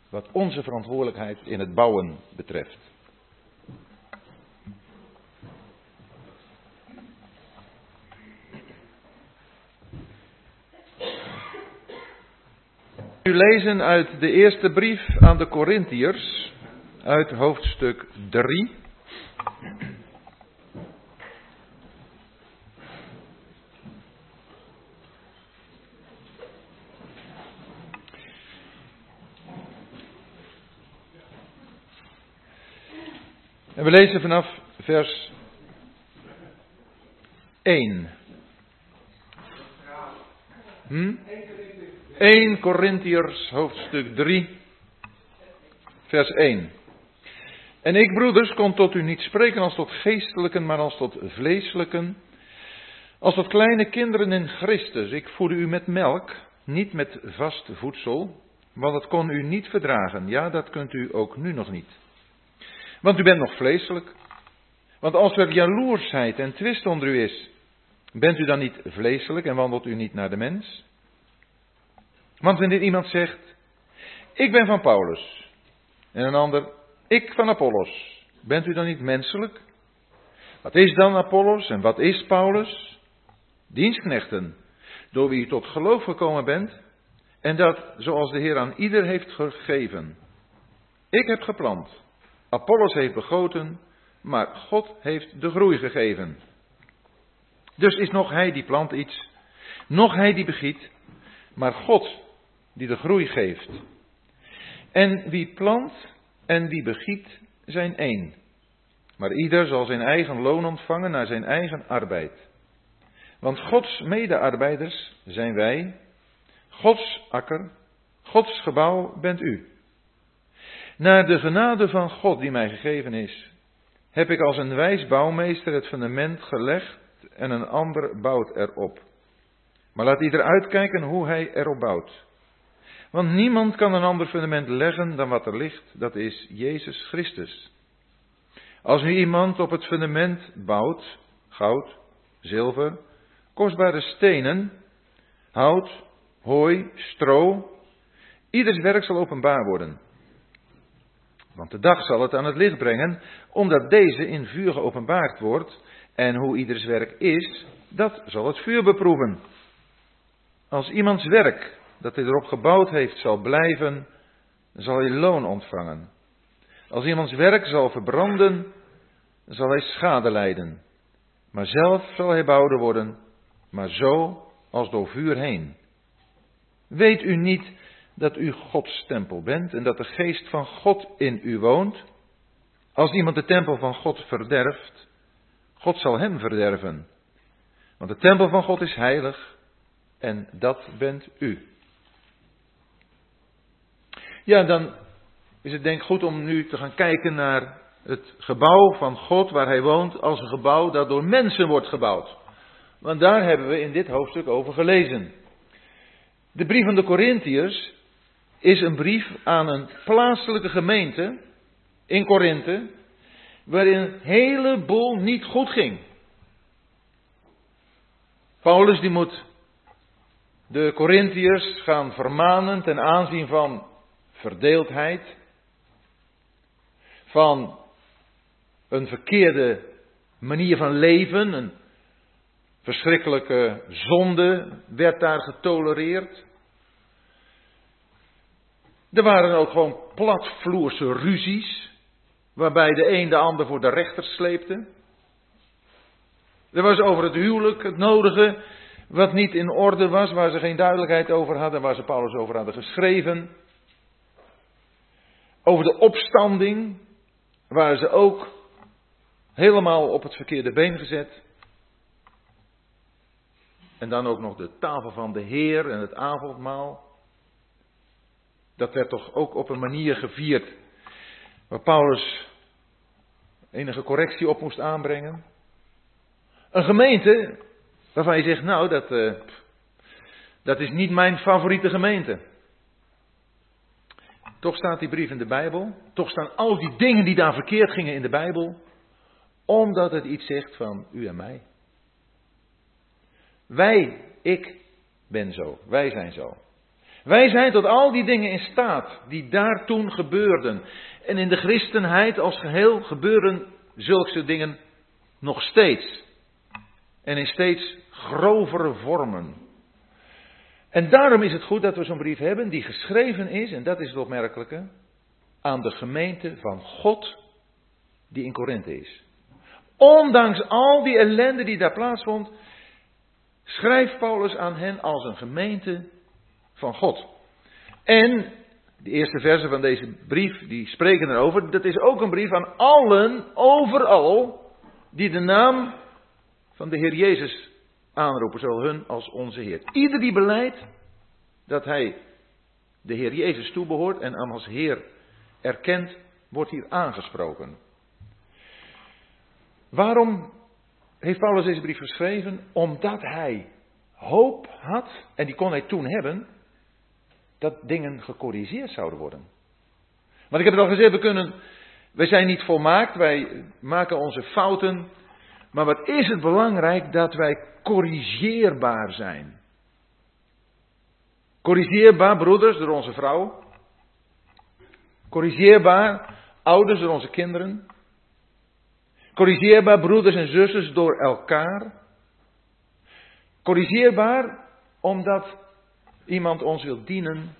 wat onze verantwoordelijkheid in het bouwen betreft. Nu lezen uit de eerste brief aan de Corinthiërs, uit hoofdstuk 3. En we lezen vanaf vers 1. Hm? 1 Corinthiërs hoofdstuk 3, vers 1. En ik, broeders, kon tot u niet spreken als tot geestelijken, maar als tot vleeselijken, als tot kleine kinderen in Christus. Ik voerde u met melk, niet met vast voedsel, want dat kon u niet verdragen. Ja, dat kunt u ook nu nog niet. Want u bent nog vleeselijk. Want als er jaloersheid en twist onder u is, bent u dan niet vleeselijk en wandelt u niet naar de mens? Want wanneer iemand zegt, ik ben van Paulus, en een ander, ik van Apollos, bent u dan niet menselijk? Wat is dan Apollos en wat is Paulus? Dienstknechten, door wie u tot geloof gekomen bent, en dat zoals de Heer aan ieder heeft gegeven. Ik heb geplant, Apollos heeft begoten, maar God heeft de groei gegeven. Dus is nog hij die plant iets, nog hij die begiet, maar God die de groei geeft. En wie plant en wie begiet zijn één. Maar ieder zal zijn eigen loon ontvangen naar zijn eigen arbeid. Want Gods medearbeiders zijn wij, Gods akker, Gods gebouw bent u. Naar de genade van God die mij gegeven is, heb ik als een wijs bouwmeester het fundament gelegd en een ander bouwt erop. Maar laat ieder uitkijken hoe hij erop bouwt. Want niemand kan een ander fundament leggen dan wat er ligt, dat is Jezus Christus. Als nu iemand op het fundament bouwt, goud, zilver, kostbare stenen, hout, hooi, stro, ieders werk zal openbaar worden. Want de dag zal het aan het licht brengen, omdat deze in vuur geopenbaard wordt, en hoe ieders werk is, dat zal het vuur beproeven. Als iemands werk dat hij erop gebouwd heeft zal blijven, zal hij loon ontvangen. Als iemands werk zal verbranden, zal hij schade lijden. Maar zelf zal hij behouden worden, maar zo als door vuur heen. Weet u niet dat u Gods tempel bent en dat de geest van God in u woont? Als iemand de tempel van God verderft, God zal hem verderven. Want de tempel van God is heilig en dat bent u. Ja, dan is het denk ik goed om nu te gaan kijken naar het gebouw van God waar hij woont als een gebouw dat door mensen wordt gebouwd. Want daar hebben we in dit hoofdstuk over gelezen. De brief van de Corinthiërs is een brief aan een plaatselijke gemeente in Korinthe, waarin een heleboel niet goed ging. Paulus die moet de Corinthiërs gaan vermanen ten aanzien van verdeeldheid, van een verkeerde manier van leven, een verschrikkelijke zonde werd daar getolereerd. Er waren ook gewoon platvloerse ruzies, waarbij de een de ander voor de rechter sleepte. Er was over het huwelijk het nodige, wat niet in orde was, waar ze geen duidelijkheid over hadden, waar ze Paulus over hadden geschreven. Over de opstanding, waar ze ook helemaal op het verkeerde been gezet. En dan ook nog de tafel van de Heer en het avondmaal. Dat werd toch ook op een manier gevierd waar Paulus enige correctie op moest aanbrengen. Een gemeente waarvan je zegt, nou, dat, uh, dat is niet mijn favoriete gemeente. Toch staat die brief in de Bijbel. Toch staan al die dingen die daar verkeerd gingen in de Bijbel. Omdat het iets zegt van u en mij. Wij, ik ben zo. Wij zijn zo. Wij zijn tot al die dingen in staat die daar toen gebeurden. En in de christenheid als geheel gebeuren zulke dingen nog steeds. En in steeds grovere vormen. En daarom is het goed dat we zo'n brief hebben die geschreven is, en dat is het opmerkelijke, aan de gemeente van God die in Korinthe is. Ondanks al die ellende die daar plaatsvond, schrijft Paulus aan hen als een gemeente van God. En de eerste versen van deze brief, die spreken erover. Dat is ook een brief aan allen, overal, die de naam van de Heer Jezus aanroepen, zowel hun als onze Heer. Ieder die beleidt dat hij de Heer Jezus toebehoort en hem als Heer erkent, wordt hier aangesproken. Waarom heeft Paulus deze brief geschreven? Omdat hij hoop had, en die kon hij toen hebben, dat dingen gecorrigeerd zouden worden. Want ik heb het al gezegd, we kunnen, wij zijn niet volmaakt, wij maken onze fouten. Maar wat is het belangrijk dat wij corrigeerbaar zijn? Corrigeerbaar, broeders, door onze vrouw. Corrigeerbaar, ouders, door onze kinderen. Corrigeerbaar, broeders en zusters, door elkaar. Corrigeerbaar, omdat iemand ons wil dienen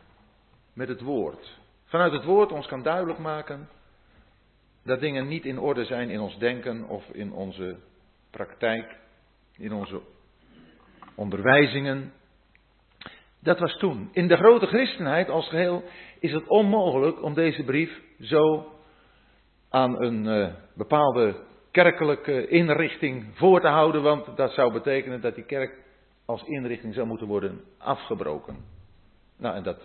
met het woord. Vanuit het woord ons kan duidelijk maken dat dingen niet in orde zijn in ons denken of in onze praktijk, in onze onderwijzingen. Dat was toen. In de grote christenheid als geheel is het onmogelijk om deze brief zo aan een uh, bepaalde kerkelijke inrichting voor te houden, want dat zou betekenen dat die kerk als inrichting zou moeten worden afgebroken. Nou, en dat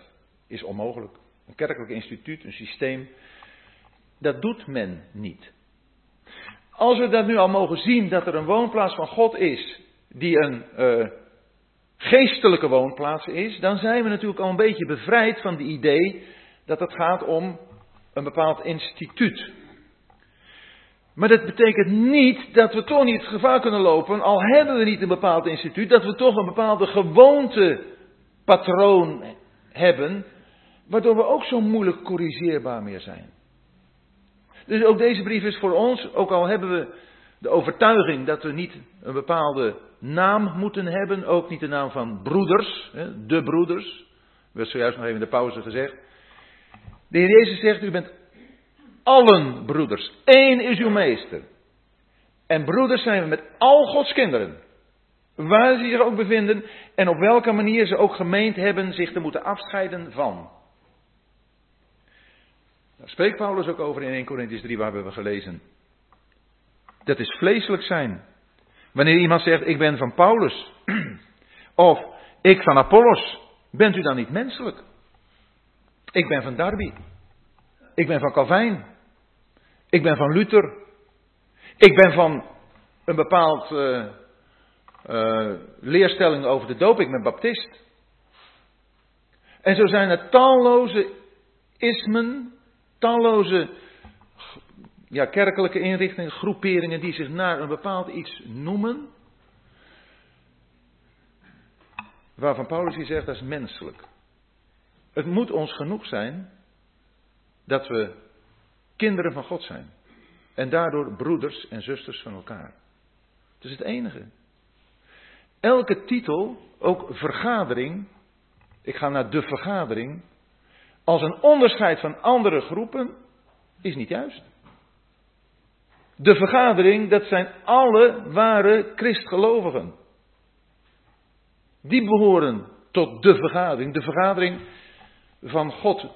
is onmogelijk. Een kerkelijk instituut, een systeem, dat doet men niet. Als we dat nu al mogen zien, dat er een woonplaats van God is, die een uh, geestelijke woonplaats is, dan zijn we natuurlijk al een beetje bevrijd van het idee dat het gaat om een bepaald instituut. Maar dat betekent niet dat we toch niet het gevaar kunnen lopen, al hebben we niet een bepaald instituut, dat we toch een bepaalde gewoontepatroon hebben, waardoor we ook zo moeilijk corrigeerbaar meer zijn. Dus ook deze brief is voor ons, ook al hebben we de overtuiging dat we niet een bepaalde naam moeten hebben, ook niet de naam van broeders, de broeders, werd zojuist nog even in de pauze gezegd. De Heer Jezus zegt, u bent allen broeders. Eén is uw meester. En broeders zijn we met al Gods kinderen. Waar ze zich ook bevinden en op welke manier ze ook gemeend hebben zich te moeten afscheiden van. Daar spreekt Paulus ook over in 1 Corinthians 3, waar we hebben gelezen. Dat is vleeselijk zijn. Wanneer iemand zegt, ik ben van Paulus, of ik van Apollos, bent u dan niet menselijk? Ik ben van Darby. Ik ben van Calvijn. Ik ben van Luther. Ik ben van een bepaald uh, uh, leerstelling over de doop. Ik ben baptist. En zo zijn er talloze ismen, talloze ja, kerkelijke inrichtingen, groeperingen die zich naar een bepaald iets noemen. Waarvan Paulus hier zegt dat is menselijk. Het moet ons genoeg zijn dat we kinderen van God zijn. En daardoor broeders en zusters van elkaar. Dat is het enige. Elke titel, ook vergadering, ik ga naar de vergadering, als een onderscheid van andere groepen, is niet juist. De vergadering, dat zijn alle ware christgelovigen. Die behoren tot de vergadering. De vergadering van God.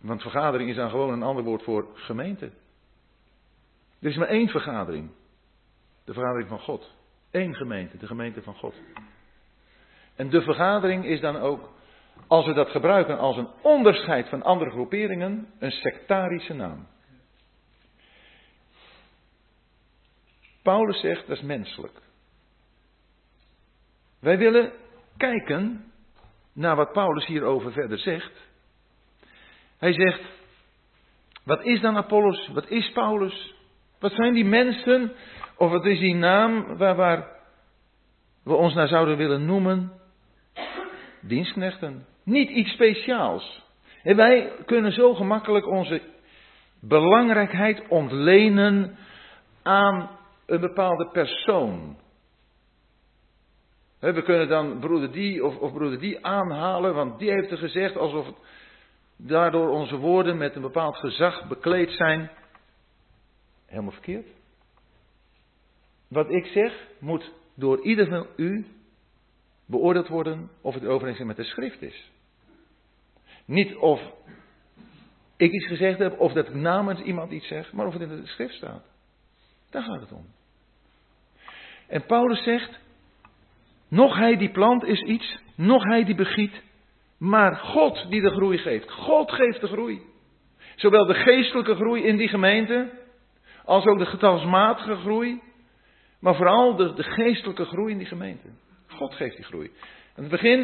Want vergadering is dan gewoon een ander woord voor gemeente. Er is maar één vergadering. De vergadering van God. Eén gemeente, de gemeente van God. En de vergadering is dan ook, als we dat gebruiken als een onderscheid van andere groeperingen, een sectarische naam. Paulus zegt dat is menselijk. Wij willen kijken naar wat Paulus hierover verder zegt. Hij zegt, wat is dan Apollos? Wat is Paulus? Wat zijn die mensen? Of wat is die naam waar, waar we ons naar zouden willen noemen? Dienstknechten. Niet iets speciaals. En wij kunnen zo gemakkelijk onze belangrijkheid ontlenen aan een bepaalde persoon. We kunnen dan broeder die of, of broeder die aanhalen, want die heeft er gezegd alsof daardoor onze woorden met een bepaald gezag bekleed zijn. Helemaal verkeerd. Wat ik zeg moet door ieder van u beoordeeld worden of het overeenstemt met de schrift is. Niet of ik iets gezegd heb of dat ik namens iemand iets zeg, maar of het in de schrift staat. Daar gaat het om. En Paulus zegt, nog hij die plant is iets, nog hij die begiet, maar God die de groei geeft. God geeft de groei. Zowel de geestelijke groei in die gemeente, als ook de getalsmatige groei, maar vooral de, de geestelijke groei in die gemeente. God geeft die groei. In het begin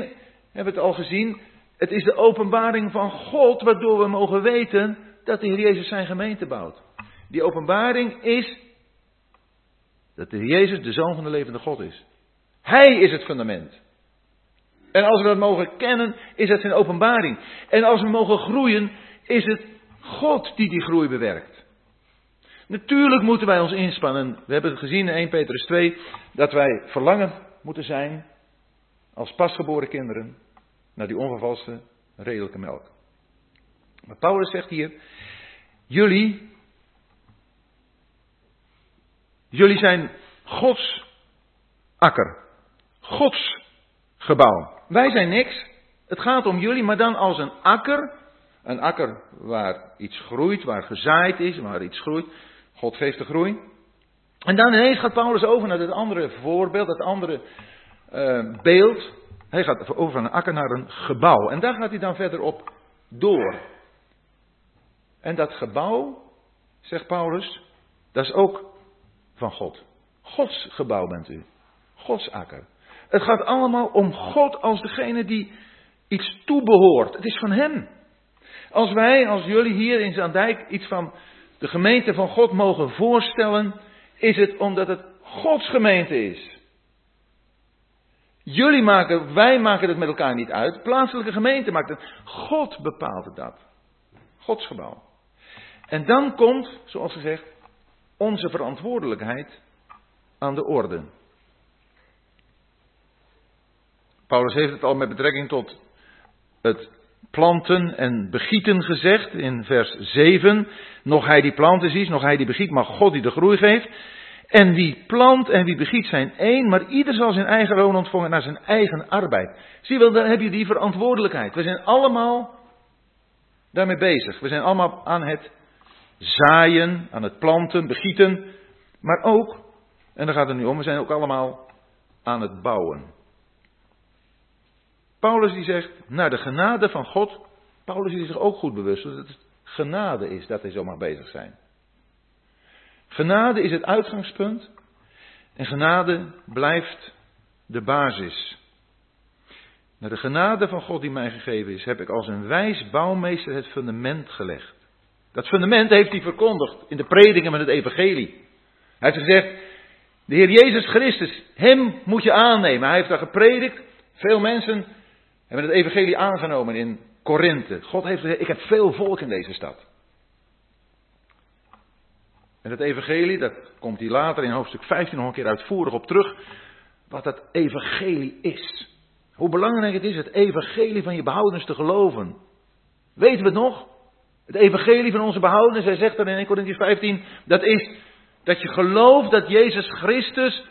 hebben we het al gezien, het is de openbaring van God waardoor we mogen weten dat de Heer Jezus zijn gemeente bouwt. Die openbaring is dat de Heer Jezus de Zoon van de levende God is. Hij is het fundament. En als we dat mogen kennen, is dat zijn openbaring. En als we mogen groeien, is het God die die groei bewerkt. Natuurlijk moeten wij ons inspannen. We hebben het gezien in 1 Petrus 2 dat wij verlangen moeten zijn als pasgeboren kinderen naar die onvervalste redelijke melk. Maar Paulus zegt hier: jullie, jullie zijn Gods akker, Gods gebouw. Wij zijn niks. Het gaat om jullie, maar dan als een akker. Een akker waar iets groeit, waar gezaaid is, waar iets groeit. God geeft de groei. En dan ineens gaat Paulus over naar het andere voorbeeld, het andere uh, beeld. Hij gaat over van een akker naar een gebouw. En daar gaat hij dan verder op door. En dat gebouw, zegt Paulus, dat is ook van God. Gods gebouw bent u. Gods akker. Het gaat allemaal om God als degene die iets toebehoort. Het is van Hem. Als wij, als jullie hier in Zandijk iets van de gemeente van God mogen voorstellen, is het omdat het Gods gemeente is. Jullie maken, wij maken het met elkaar niet uit. Plaatselijke gemeente maakt het. God bepaalt dat. Gods gebouw. En dan komt, zoals gezegd, onze verantwoordelijkheid aan de orde. Paulus heeft het al met betrekking tot het planten en begieten gezegd in vers 7. Nog hij die plant is, nog hij die begiet, maar God die de groei geeft. En wie plant en wie begiet zijn één, maar ieder zal zijn eigen loon ontvangen naar zijn eigen arbeid. Zie wel, dan heb je die verantwoordelijkheid. We zijn allemaal daarmee bezig. We zijn allemaal aan het zaaien, aan het planten, begieten. Maar ook, en daar gaat het nu om, we zijn ook allemaal aan het bouwen. Paulus die zegt, naar de genade van God. Paulus is zich ook goed bewust dat het genade is dat hij zo mag bezig zijn. Genade is het uitgangspunt en genade blijft de basis. Naar de genade van God die mij gegeven is, heb ik als een wijs bouwmeester het fundament gelegd. Dat fundament heeft hij verkondigd in de predingen van het evangelie. Hij heeft gezegd, de Heer Jezus Christus, hem moet je aannemen. Hij heeft daar gepredikt. Veel mensen hebben het evangelie aangenomen in Korinthe. God heeft gezegd, ik heb veel volk in deze stad. En het evangelie, dat komt hij later in hoofdstuk 15 nog een keer uitvoerig op terug. Wat dat evangelie is. Hoe belangrijk het is het evangelie van je behoudens te geloven. Weten we het nog? Het evangelie van onze behoudens, hij zegt dan in 1 Corinthians 15, dat is Dat je gelooft dat Jezus Christus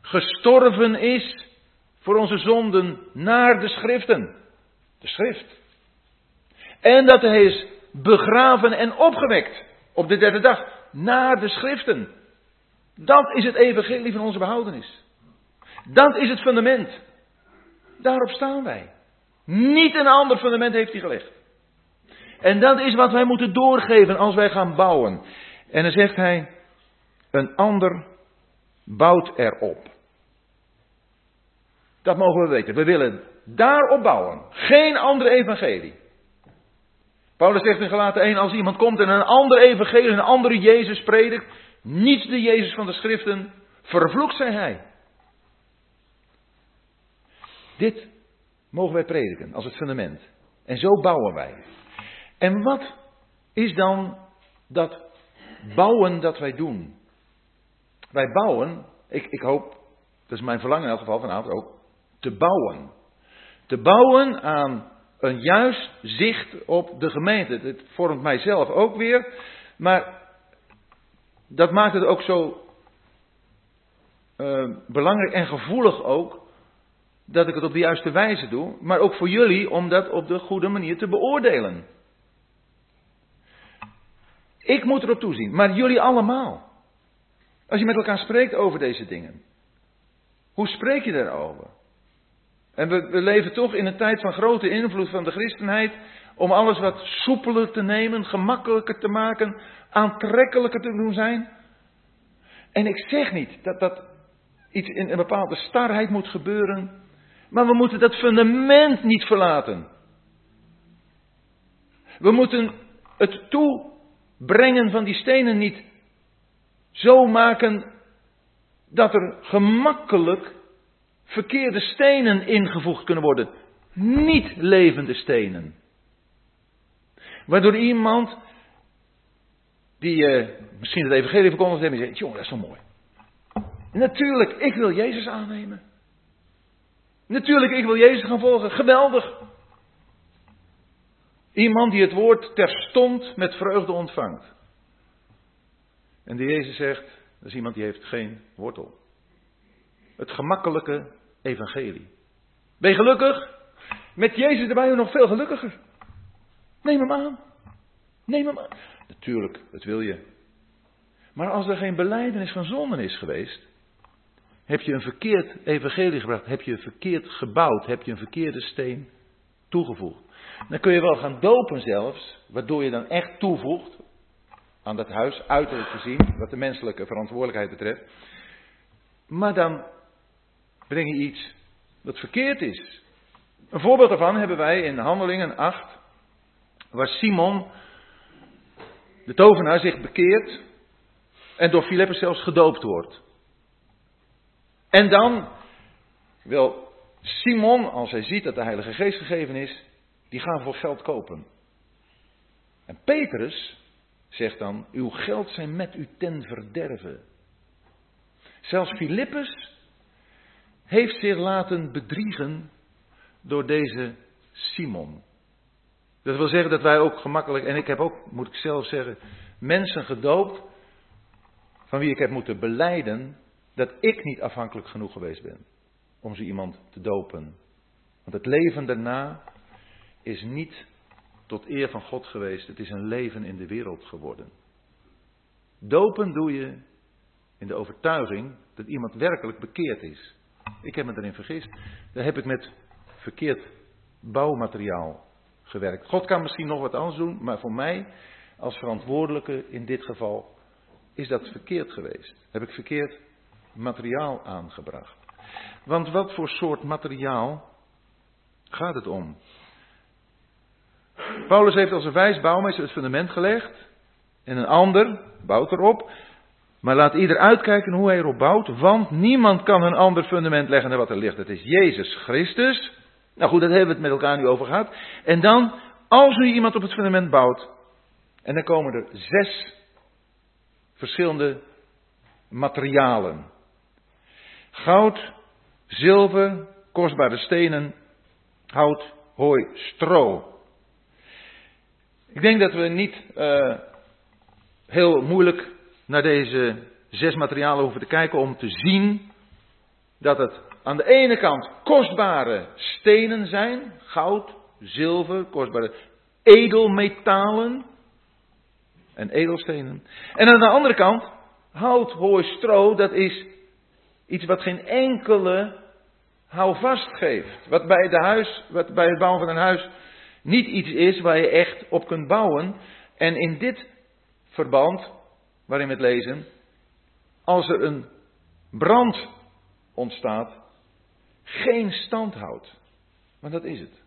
gestorven is voor onze zonden naar de schriften. De schrift. En dat hij is begraven en opgewekt op de derde dag naar de schriften. Dat is het evangelie van onze behoudenis. Dat is het fundament. Daarop staan wij. Niet een ander fundament heeft hij gelegd. En dat is wat wij moeten doorgeven als wij gaan bouwen. En dan zegt hij, een ander bouwt erop. Dat mogen we weten. We willen daarop bouwen. Geen andere evangelie. Paulus zegt in Galaten 1, als iemand komt en een ander evangelie, een andere Jezus predikt, niet de Jezus van de schriften, vervloekt zij hij. Dit mogen wij prediken als het fundament. En zo bouwen wij. En wat is dan dat bouwen dat wij doen? Wij bouwen, ik, ik hoop, dat is mijn verlangen in elk geval vanavond ook, te bouwen. Te bouwen aan een juist zicht op de gemeente. Het vormt mijzelf ook weer, maar dat maakt het ook zo uh, belangrijk en gevoelig ook dat ik het op de juiste wijze doe, maar ook voor jullie om dat op de goede manier te beoordelen. Ik moet erop toezien, maar jullie allemaal. Als je met elkaar spreekt over deze dingen, hoe spreek je daarover? En we, leven toch in een tijd van grote invloed van de christenheid om alles wat soepeler te nemen, gemakkelijker te maken, aantrekkelijker te doen zijn. En ik zeg niet dat dat iets in een bepaalde starheid moet gebeuren, maar we moeten dat fundament niet verlaten. We moeten het toebrengen van die stenen niet zo maken dat er gemakkelijk verkeerde stenen ingevoegd kunnen worden. Niet levende stenen. Waardoor iemand die uh, misschien het evangelie verkondigt heeft en zegt, jongen, dat is zo mooi. Natuurlijk, ik wil Jezus aannemen. Natuurlijk, ik wil Jezus gaan volgen. Geweldig. Iemand die het woord terstond met vreugde ontvangt. En die Jezus zegt, dat is iemand die heeft geen wortel. Het gemakkelijke evangelie. Ben je gelukkig? Met Jezus erbij nog veel gelukkiger. Neem hem aan. Neem hem aan. Natuurlijk, dat wil je. Maar als er geen beleidenis van zonden is geweest, heb je een verkeerd evangelie gebracht, heb je verkeerd gebouwd, heb je een verkeerde steen toegevoegd. Dan kun je wel gaan dopen zelfs, waardoor je dan echt toevoegt aan dat huis, uiterlijk gezien, wat de menselijke verantwoordelijkheid betreft. Maar dan breng je iets dat verkeerd is. Een voorbeeld daarvan hebben wij in Handelingen 8, waar Simon, de tovenaar, zich bekeert en door Filippus zelfs gedoopt wordt. En dan wil Simon, als hij ziet dat de Heilige Geest gegeven is, die gaan voor geld kopen. En Petrus zegt dan, uw geld zijn met u ten verderven. Zelfs Filippus heeft zich laten bedriegen door deze Simon. Dat wil zeggen dat wij ook gemakkelijk, en ik heb ook, moet ik zelf zeggen, mensen gedoopt van wie ik heb moeten beleiden dat ik niet afhankelijk genoeg geweest ben om zo iemand te dopen. Want het leven daarna is niet tot eer van God geweest, het is een leven in de wereld geworden. Dopen doe je in de overtuiging dat iemand werkelijk bekeerd is. Ik heb me erin vergist. Daar heb ik met verkeerd bouwmateriaal gewerkt. God kan misschien nog wat anders doen, maar voor mij als verantwoordelijke in dit geval is dat verkeerd geweest. Heb ik verkeerd materiaal aangebracht. Want wat voor soort materiaal gaat het om? Paulus heeft als een wijs bouwmeester het fundament gelegd. En een ander bouwt erop. Maar laat ieder uitkijken hoe hij erop bouwt. Want niemand kan een ander fundament leggen dan wat er ligt. Dat is Jezus Christus. Nou goed, dat hebben we het met elkaar nu over gehad. En dan, als nu iemand op het fundament bouwt. En dan komen er zes verschillende materialen. Goud, zilver, kostbare stenen, hout, hooi, stro. Ik denk dat we niet uh, heel moeilijk naar deze zes materialen hoeven te kijken om te zien dat het aan de ene kant kostbare stenen zijn, goud, zilver, kostbare edelmetalen en edelstenen. En aan de andere kant hout, hooi, stro, dat is iets wat geen enkele houvast geeft. Wat bij, de huis, wat bij het bouwen van een huis niet iets is waar je echt op kunt bouwen. En in dit verband, waarin we het lezen, als er een brand ontstaat, geen stand houdt. Want dat is het.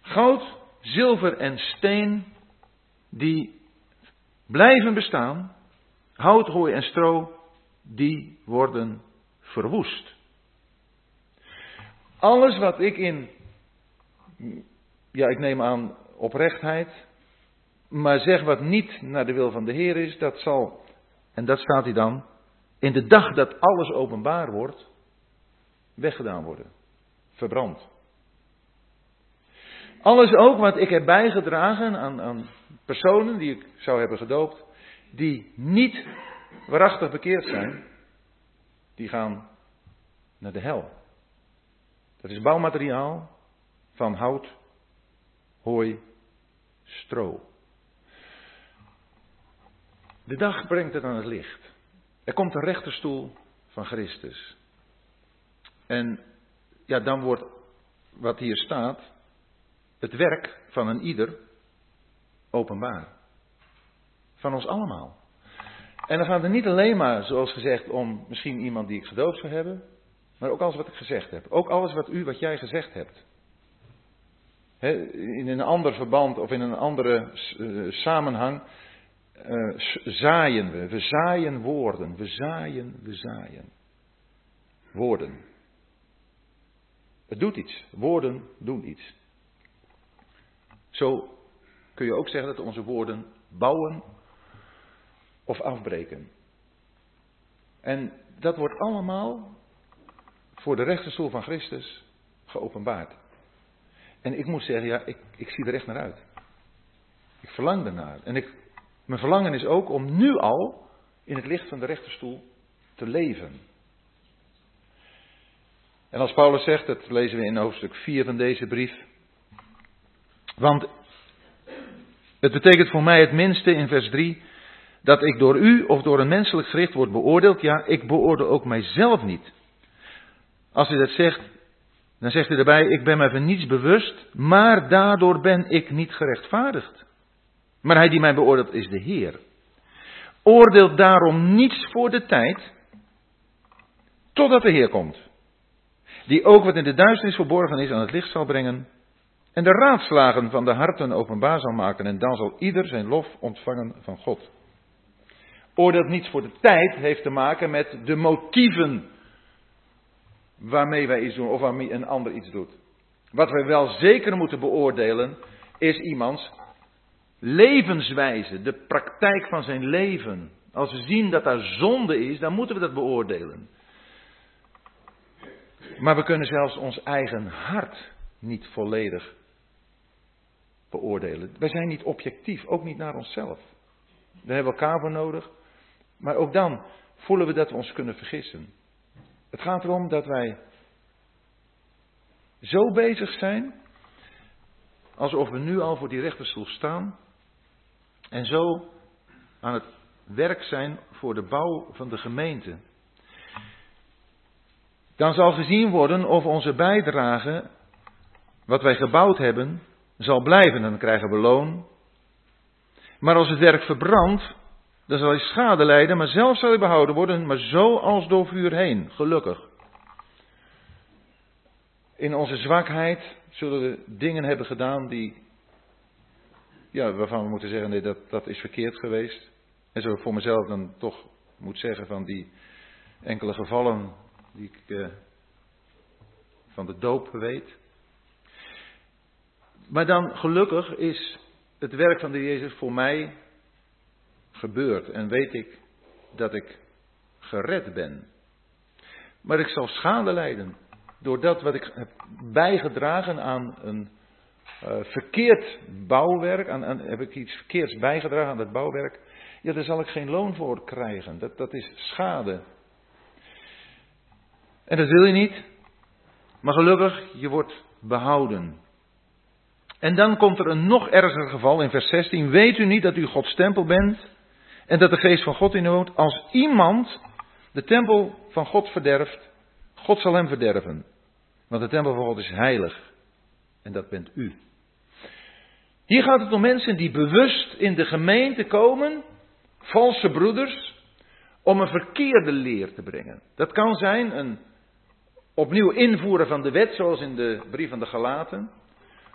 Goud, zilver en steen, die blijven bestaan. Hout, hooi en stro, die worden verwoest. Alles wat ik in, ja, ik neem aan oprechtheid, maar zeg wat niet naar de wil van de Heer is, dat zal, en dat staat hij dan, in de dag dat alles openbaar wordt, weggedaan worden, verbrand. Alles ook wat ik heb bijgedragen aan, aan personen die ik zou hebben gedoopt, die niet waarachtig bekeerd zijn, die gaan naar de hel. Dat is bouwmateriaal van hout, hooi, stro. De dag brengt het aan het licht. Er komt een rechterstoel van Christus. En ja, dan wordt wat hier staat, het werk van een ieder openbaar. Van ons allemaal. En dan gaat het niet alleen maar, zoals gezegd, om misschien iemand die ik gedoopt zou hebben, maar ook alles wat ik gezegd heb. Ook alles wat u, wat jij gezegd hebt. in een ander verband of in een andere uh, samenhang uh, zaaien we. We zaaien woorden. We zaaien, we zaaien. Woorden. Het doet iets. Woorden doen iets. Zo kun je ook zeggen dat onze woorden bouwen of afbreken. En dat wordt allemaal voor de rechterstoel van Christus geopenbaard. En ik moet zeggen, ja, ik, ik zie er echt naar uit. Ik verlang ernaar. En ik, mijn verlangen is ook om nu al in het licht van de rechterstoel te leven. En als Paulus zegt, dat lezen we in hoofdstuk 4 van deze brief. Want het betekent voor mij het minste in vers 3 dat ik door u of door een menselijk gericht word beoordeeld. Ja, ik beoordeel ook mijzelf niet. Als hij dat zegt, dan zegt hij erbij, ik ben mij van niets bewust, maar daardoor ben ik niet gerechtvaardigd. Maar hij die mij beoordeelt is de Heer. Oordeelt daarom niets voor de tijd, totdat de Heer komt. Die ook wat in de duisternis verborgen is aan het licht zal brengen. En de raadslagen van de harten openbaar zal maken. En dan zal ieder zijn lof ontvangen van God. Oordeelt niets voor de tijd heeft te maken met de motieven waarmee wij iets doen of waarmee een ander iets doet. Wat wij wel zeker moeten beoordelen is iemands levenswijze, de praktijk van zijn leven. Als we zien dat daar zonde is, dan moeten we dat beoordelen. Maar we kunnen zelfs ons eigen hart niet volledig beoordelen. Wij zijn niet objectief, ook niet naar onszelf. Daar hebben we elkaar voor nodig. Maar ook dan voelen we dat we ons kunnen vergissen. Het gaat erom dat wij zo bezig zijn, alsof we nu al voor die rechterstoel staan, en zo aan het werk zijn voor de bouw van de gemeente. Dan zal gezien worden of onze bijdrage, wat wij gebouwd hebben, zal blijven. Dan krijgen we loon. Maar als het werk verbrandt, dan zal je schade lijden, maar zelf zal je behouden worden, maar zo als door vuur heen, gelukkig. In onze zwakheid zullen we dingen hebben gedaan die, ja, waarvan we moeten zeggen, nee, dat, dat is verkeerd geweest. En zo voor mezelf dan toch moet zeggen van die enkele gevallen die ik eh, van de doop weet. Maar dan gelukkig is het werk van de Jezus voor mij gebeurd en weet ik dat ik gered ben. Maar ik zal schade lijden door dat wat ik heb bijgedragen aan een uh, verkeerd bouwwerk, aan, aan, heb ik iets verkeerds bijgedragen aan dat bouwwerk. ja, daar zal ik geen loon voor krijgen. Dat, dat is schade. En dat wil je niet. Maar gelukkig, je wordt behouden. En dan komt er een nog erger geval in vers 16. Weet u niet dat u Gods tempel bent en dat de geest van God in u woont? Als iemand de tempel van God verderft, God zal hem verderven. Want de tempel van God is heilig. En dat bent u. Hier gaat het om mensen die bewust in de gemeente komen, valse broeders, om een verkeerde leer te brengen. Dat kan zijn een opnieuw invoeren van de wet, zoals in de brief van de Galaten.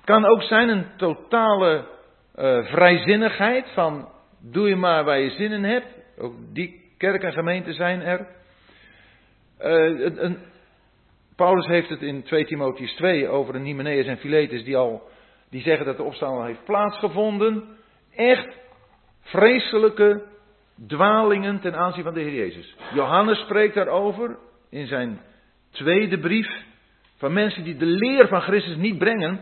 Kan ook zijn een totale uh, vrijzinnigheid van doe je maar waar je zin in hebt. Ook die kerk en gemeenten zijn er. Een, een, Paulus heeft het in 2 Timotheus 2 over een Hymenaeus en Philetus die al die zeggen dat de opstanding heeft plaatsgevonden. Echt vreselijke dwalingen ten aanzien van de Heer Jezus. Johannes spreekt daarover in zijn tweede brief van mensen die de leer van Christus niet brengen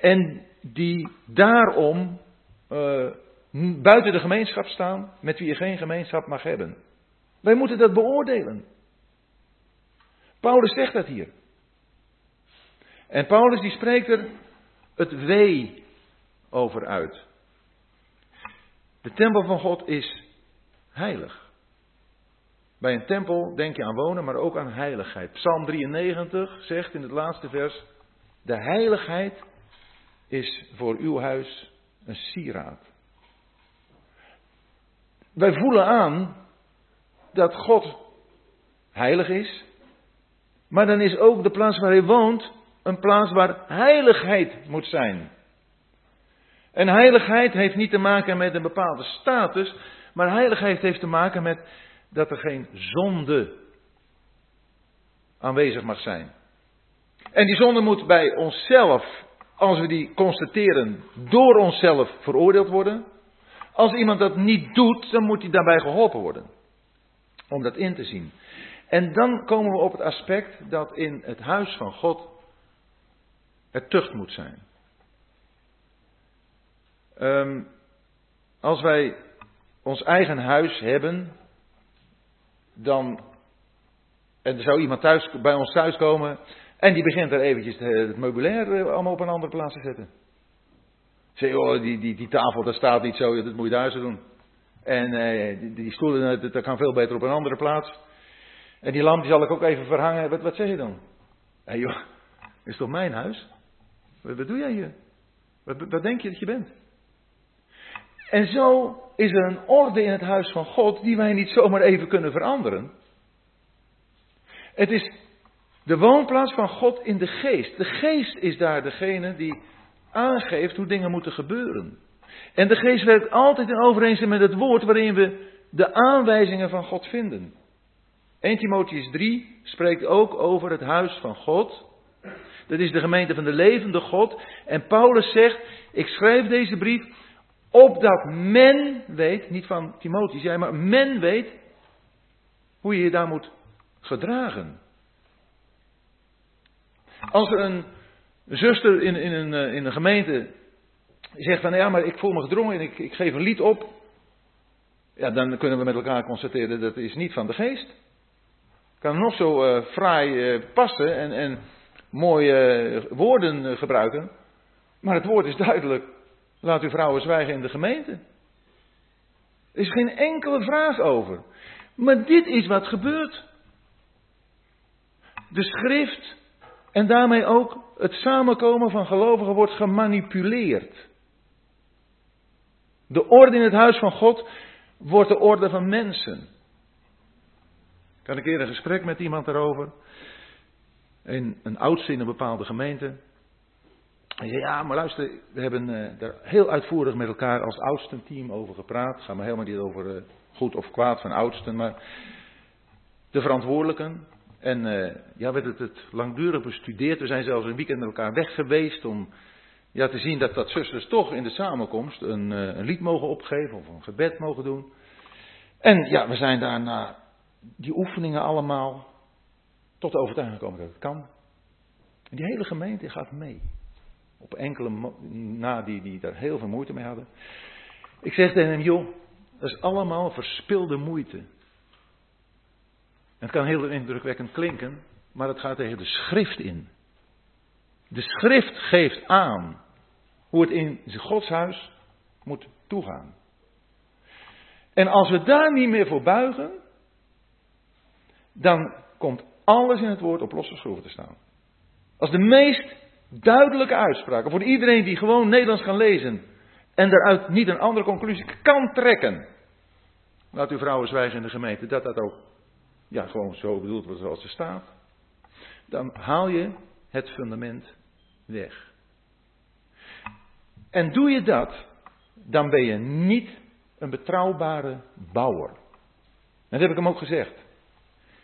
en die daarom uh, buiten de gemeenschap staan met wie je geen gemeenschap mag hebben. Wij moeten dat beoordelen. Paulus zegt dat hier. En Paulus die spreekt er het wee over uit. De tempel van God is heilig. Bij een tempel denk je aan wonen, maar ook aan heiligheid. Psalm 93 zegt in het laatste vers: De heiligheid is voor uw huis een sieraad. Wij voelen aan dat God heilig is, maar dan is ook de plaats waar hij woont een plaats waar heiligheid moet zijn. En heiligheid heeft niet te maken met een bepaalde status, maar heiligheid heeft te maken met dat er geen zonde aanwezig mag zijn. En die zonde moet bij onszelf, als we die constateren, door onszelf veroordeeld worden. Als iemand dat niet doet, dan moet hij daarbij geholpen worden. Om dat in te zien. En dan komen we op het aspect dat in het huis van God er tucht moet zijn. Um, als wij ons eigen huis hebben, dan. En er zou iemand thuis, bij ons thuis komen. En die begint er eventjes het meubilair eh, allemaal op een andere plaats te zetten. Zeg, oh, die, die, die tafel, daar staat niet zo, dat moet je thuis doen. En eh, die, die stoelen, dat, dat kan veel beter op een andere plaats. En die lamp zal ik ook even verhangen. Wat, wat zeg je dan? Hé hey, joh, is toch mijn huis? Wat, wat doe jij hier? Wat, wat denk je dat je bent? En zo is er een orde in het huis van God die wij niet zomaar even kunnen veranderen. Het is de woonplaats van God in de geest. De geest is daar degene die aangeeft hoe dingen moeten gebeuren. En de geest werkt altijd in overeenstemming met het woord waarin we de aanwijzingen van God vinden. 1 Timotheus 3 spreekt ook over het huis van God. Dat is de gemeente van de levende God. En Paulus zegt, ik schrijf deze brief opdat men weet, niet van Timotheus, jij, maar men weet hoe je je daar moet gedragen. Als er een zuster in, in, een, eh, in een gemeente zegt van ja, maar ik voel me gedrongen en ik, ik geef een lied op. Ja, dan kunnen we met elkaar constateren dat is niet van de geest. Kan nog zo uh, fraai uh, passen en, en mooie woorden gebruiken. Maar het woord is duidelijk. Laat uw vrouwen zwijgen in de gemeente. Er is geen enkele vraag over. Maar dit is wat gebeurt. De schrift en daarmee ook het samenkomen van gelovigen wordt gemanipuleerd. De orde in het huis van God wordt de orde van mensen. Had een keer een gesprek met iemand daarover. Een, een oudste in een bepaalde gemeente. Hij zei, ja, maar luister, we hebben uh, daar heel uitvoerig met elkaar als oudsten team over gepraat. Het gaat helemaal niet over uh, goed of kwaad van oudsten, maar de verantwoordelijken. En uh, ja, werd het, het langdurig bestudeerd. We zijn zelfs een weekend met elkaar weg geweest om ja, te zien dat dat zusters toch in de samenkomst een, een lied mogen opgeven of een gebed mogen doen. En ja, we zijn daarna die oefeningen allemaal tot de overtuiging gekomen dat het kan. En die hele gemeente gaat mee. Op enkele na die, die daar heel veel moeite mee hadden. Ik zeg tegen hem, joh, Dat is allemaal verspilde moeite. Het kan heel indrukwekkend klinken, maar het gaat tegen de schrift in. De schrift geeft aan hoe het in Gods huis moet toegaan. En als we daar niet meer voor buigen, dan komt alles in het woord op losse schroeven te staan. Als de meest duidelijke uitspraken voor iedereen die gewoon Nederlands kan lezen en daaruit niet een andere conclusie kan trekken. Laat uw vrouwen zwijgen in de gemeente dat dat ook ja, gewoon zo bedoeld wordt zoals er staat. Dan haal je het fundament weg. En doe je dat, dan ben je niet een betrouwbare bouwer. Dat heb ik hem ook gezegd.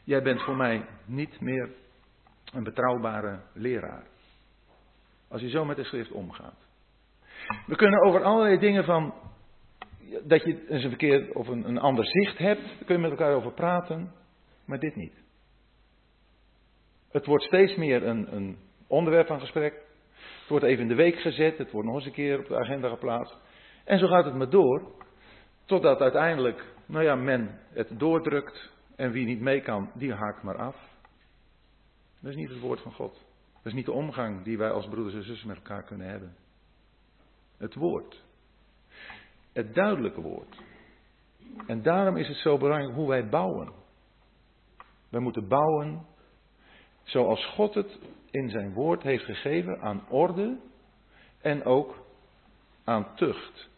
Jij bent voor mij niet meer een betrouwbare leraar. Als je zo met de schrift omgaat. We kunnen over allerlei dingen van. dat je eens een verkeerd of een, een ander zicht hebt. Daar kun je met elkaar over praten. Maar dit niet. Het wordt steeds meer een, een onderwerp van gesprek. Het wordt even in de week gezet. Het wordt nog eens een keer op de agenda geplaatst. En zo gaat het maar door. Totdat uiteindelijk, nou ja, men het doordrukt. En wie niet mee kan, die haakt maar af. Dat is niet het woord van God. Dat is niet de omgang die wij als broeders en zussen met elkaar kunnen hebben. Het woord. Het duidelijke woord. En daarom is het zo belangrijk hoe wij bouwen. Wij moeten bouwen zoals God het in zijn woord heeft gegeven aan orde en ook aan tucht.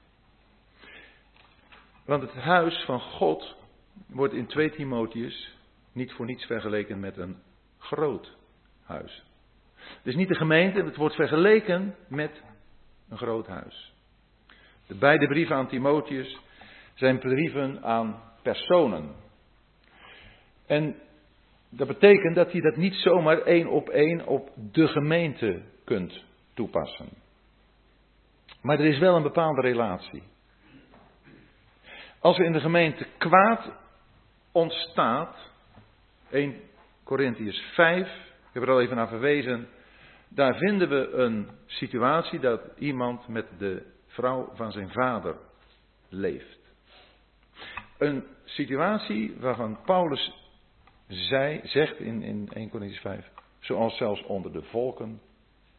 Want het huis van God wordt in 2 Timotheus niet voor niets vergeleken met een groot huis. Dus niet de gemeente, het wordt vergeleken met een groot huis. De beide brieven aan Timotheus zijn brieven aan personen. En dat betekent dat je dat niet zomaar één op één op de gemeente kunt toepassen. Maar er is wel een bepaalde relatie. Als er in de gemeente kwaad ontstaat, 1 Corinthians 5, ik heb er al even naar verwezen, daar vinden we een situatie dat iemand met de vrouw van zijn vader leeft. Een situatie waarvan Paulus zij, zegt in, in 1 Corinthians 5, zoals zelfs onder de volken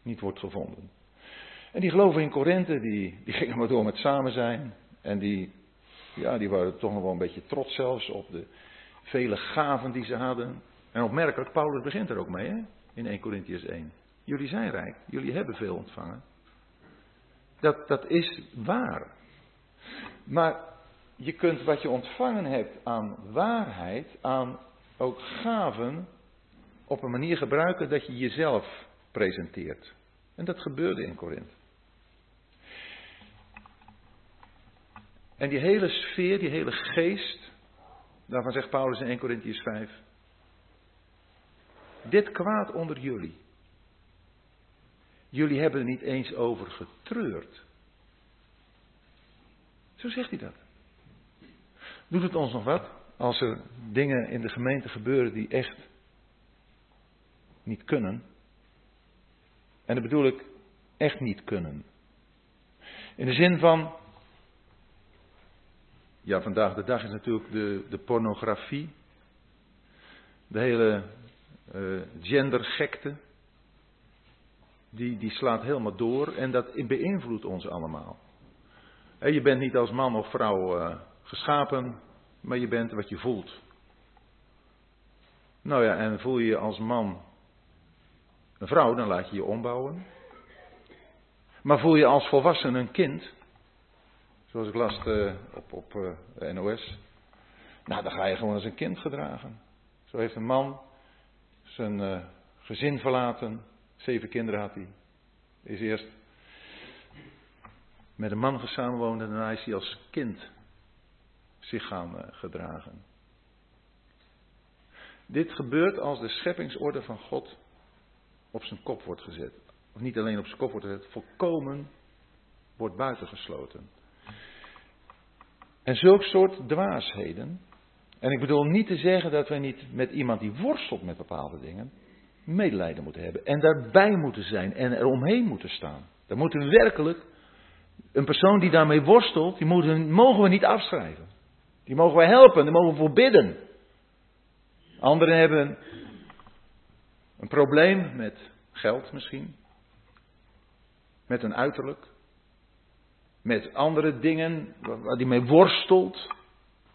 niet wordt gevonden. En die geloven in Korinthe, die, die gingen maar door met samen zijn. En die, ja, die waren toch nog wel een beetje trots zelfs op de vele gaven die ze hadden. En opmerkelijk, Paulus begint er ook mee, hè? in 1 Corinthians 1. Jullie zijn rijk, jullie hebben veel ontvangen. Dat, dat is waar. Maar je kunt wat je ontvangen hebt aan waarheid, aan ook gaven, op een manier gebruiken dat je jezelf presenteert. En dat gebeurde in Korinthe. En die hele sfeer, die hele geest, daarvan zegt Paulus in 1 Corinthians 5. Dit kwaad onder jullie. Jullie hebben er niet eens over getreurd. Zo zegt hij dat. Doet het ons nog wat als er dingen in de gemeente gebeuren die echt niet kunnen? En dat bedoel ik echt niet kunnen. In de zin van, ja, vandaag de dag is natuurlijk de, de pornografie, de hele uh, gendergekte, die, die slaat helemaal door en dat beïnvloedt ons allemaal. Je bent niet als man of vrouw uh, geschapen, maar je bent wat je voelt. Nou ja, en voel je je als man een vrouw, dan laat je je ombouwen. Maar voel je als volwassen een kind, zoals ik las uh, op, op uh, NOS, nou dan ga je gewoon als een kind gedragen. Zo heeft een man zijn uh, gezin verlaten, zeven kinderen had hij. Is eerst met een man samenwoond en daarna is hij als kind zich gaan gedragen. Dit gebeurt als de scheppingsorde van God op zijn kop wordt gezet. Of niet alleen op zijn kop wordt gezet, volkomen wordt buitengesloten. En zulk soort dwaasheden. En ik bedoel niet te zeggen dat wij niet met iemand die worstelt met bepaalde dingen. medelijden moeten hebben. En daarbij moeten zijn en er omheen moeten staan. Dan moeten we werkelijk. Een persoon die daarmee worstelt, die mogen we niet afschrijven. Die mogen wij helpen, die mogen we voor bidden. Anderen hebben een probleem met geld misschien. Met een uiterlijk. Met andere dingen waar die mee worstelt.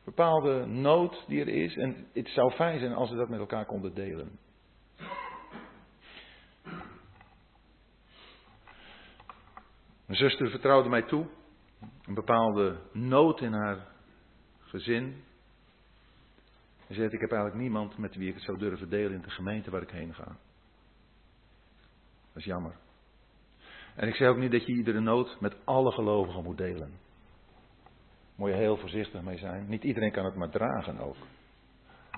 Bepaalde nood die er is. En het zou fijn zijn als we dat met elkaar konden delen. Mijn zuster vertrouwde mij toe. Een bepaalde nood in haar gezin. En zei: Ik heb eigenlijk niemand met wie ik het zou durven delen in de gemeente waar ik heen ga. Dat is jammer. En ik zeg ook niet dat je iedere nood met alle gelovigen moet delen. Moet je heel voorzichtig mee zijn. Niet iedereen kan het maar dragen ook.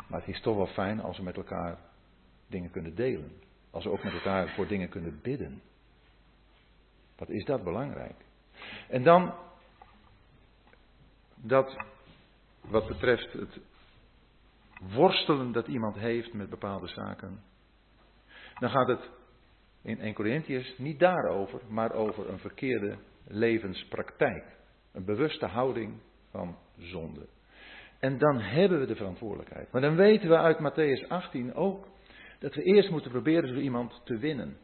Maar het is toch wel fijn als we met elkaar dingen kunnen delen. Als we ook met elkaar voor dingen kunnen bidden. Wat is dat belangrijk? En dan dat wat betreft het worstelen dat iemand heeft met bepaalde zaken. Dan gaat het in 1 Corinthians niet daarover, maar over een verkeerde levenspraktijk. Een bewuste houding van zonde. En dan hebben we de verantwoordelijkheid. Maar dan weten we uit Matthäus 18 ook dat we eerst moeten proberen zo iemand te winnen.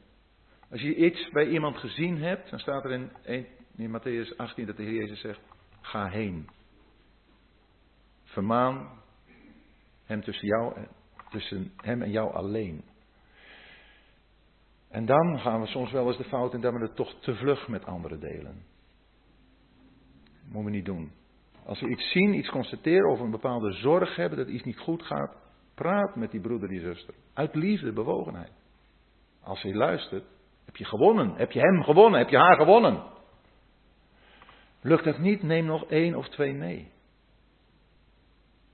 Als je iets bij iemand gezien hebt, dan staat er in, in Matthäus 18 dat de Heer Jezus zegt: ga heen. Vermaan hem tussen, jou, tussen hem en jou alleen. En dan gaan we soms wel eens de fout in dat we het toch te vlug met anderen delen. Dat moeten we niet doen. Als we iets zien, iets constateren of een bepaalde zorg hebben dat iets niet goed gaat, praat met die broeder, die zuster. Uit liefde, bewogenheid. Als hij luistert, heb je gewonnen. Heb je hem gewonnen? Heb je haar gewonnen? Lukt dat niet, neem nog één of twee mee.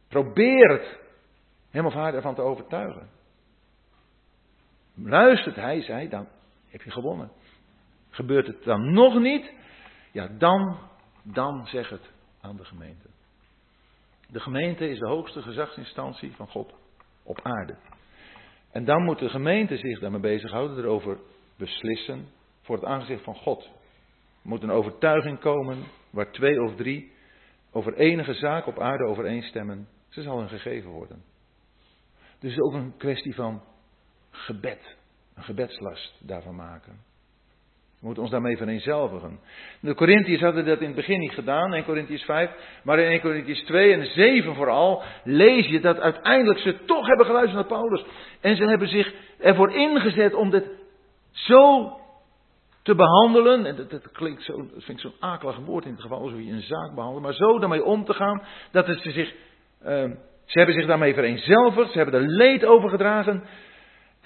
Probeer het hem of haar ervan te overtuigen. Luistert hij, zij, dan heb je gewonnen. Gebeurt het dan nog niet? Ja, dan, dan zeg het aan de gemeente. De gemeente is de hoogste gezagsinstantie van God op aarde. En dan moet de gemeente zich daarmee bezighouden, erover beslissen voor het aangezicht van God. Er moet een overtuiging komen waar twee of drie over enige zaak op aarde overeenstemmen. Ze zal hun gegeven worden. Dus het is ook een kwestie van gebed. Een gebedslast daarvan maken. We moeten ons daarmee vereenzelvigen. De Corinthiërs hadden dat in het begin niet gedaan, in Corinthians 5. Maar in 1 Corinthians 2 en 7 vooral lees je dat uiteindelijk ze toch hebben geluisterd naar Paulus. En ze hebben zich ervoor ingezet om dit zo te behandelen. En dat, klinkt zo, dat vind ik zo'n akelig woord in het geval alsof je een zaak behandelt. Maar zo daarmee om te gaan dat het ze zich. Uh, ze hebben zich daarmee vereenzelvigd, ze hebben er leed overgedragen.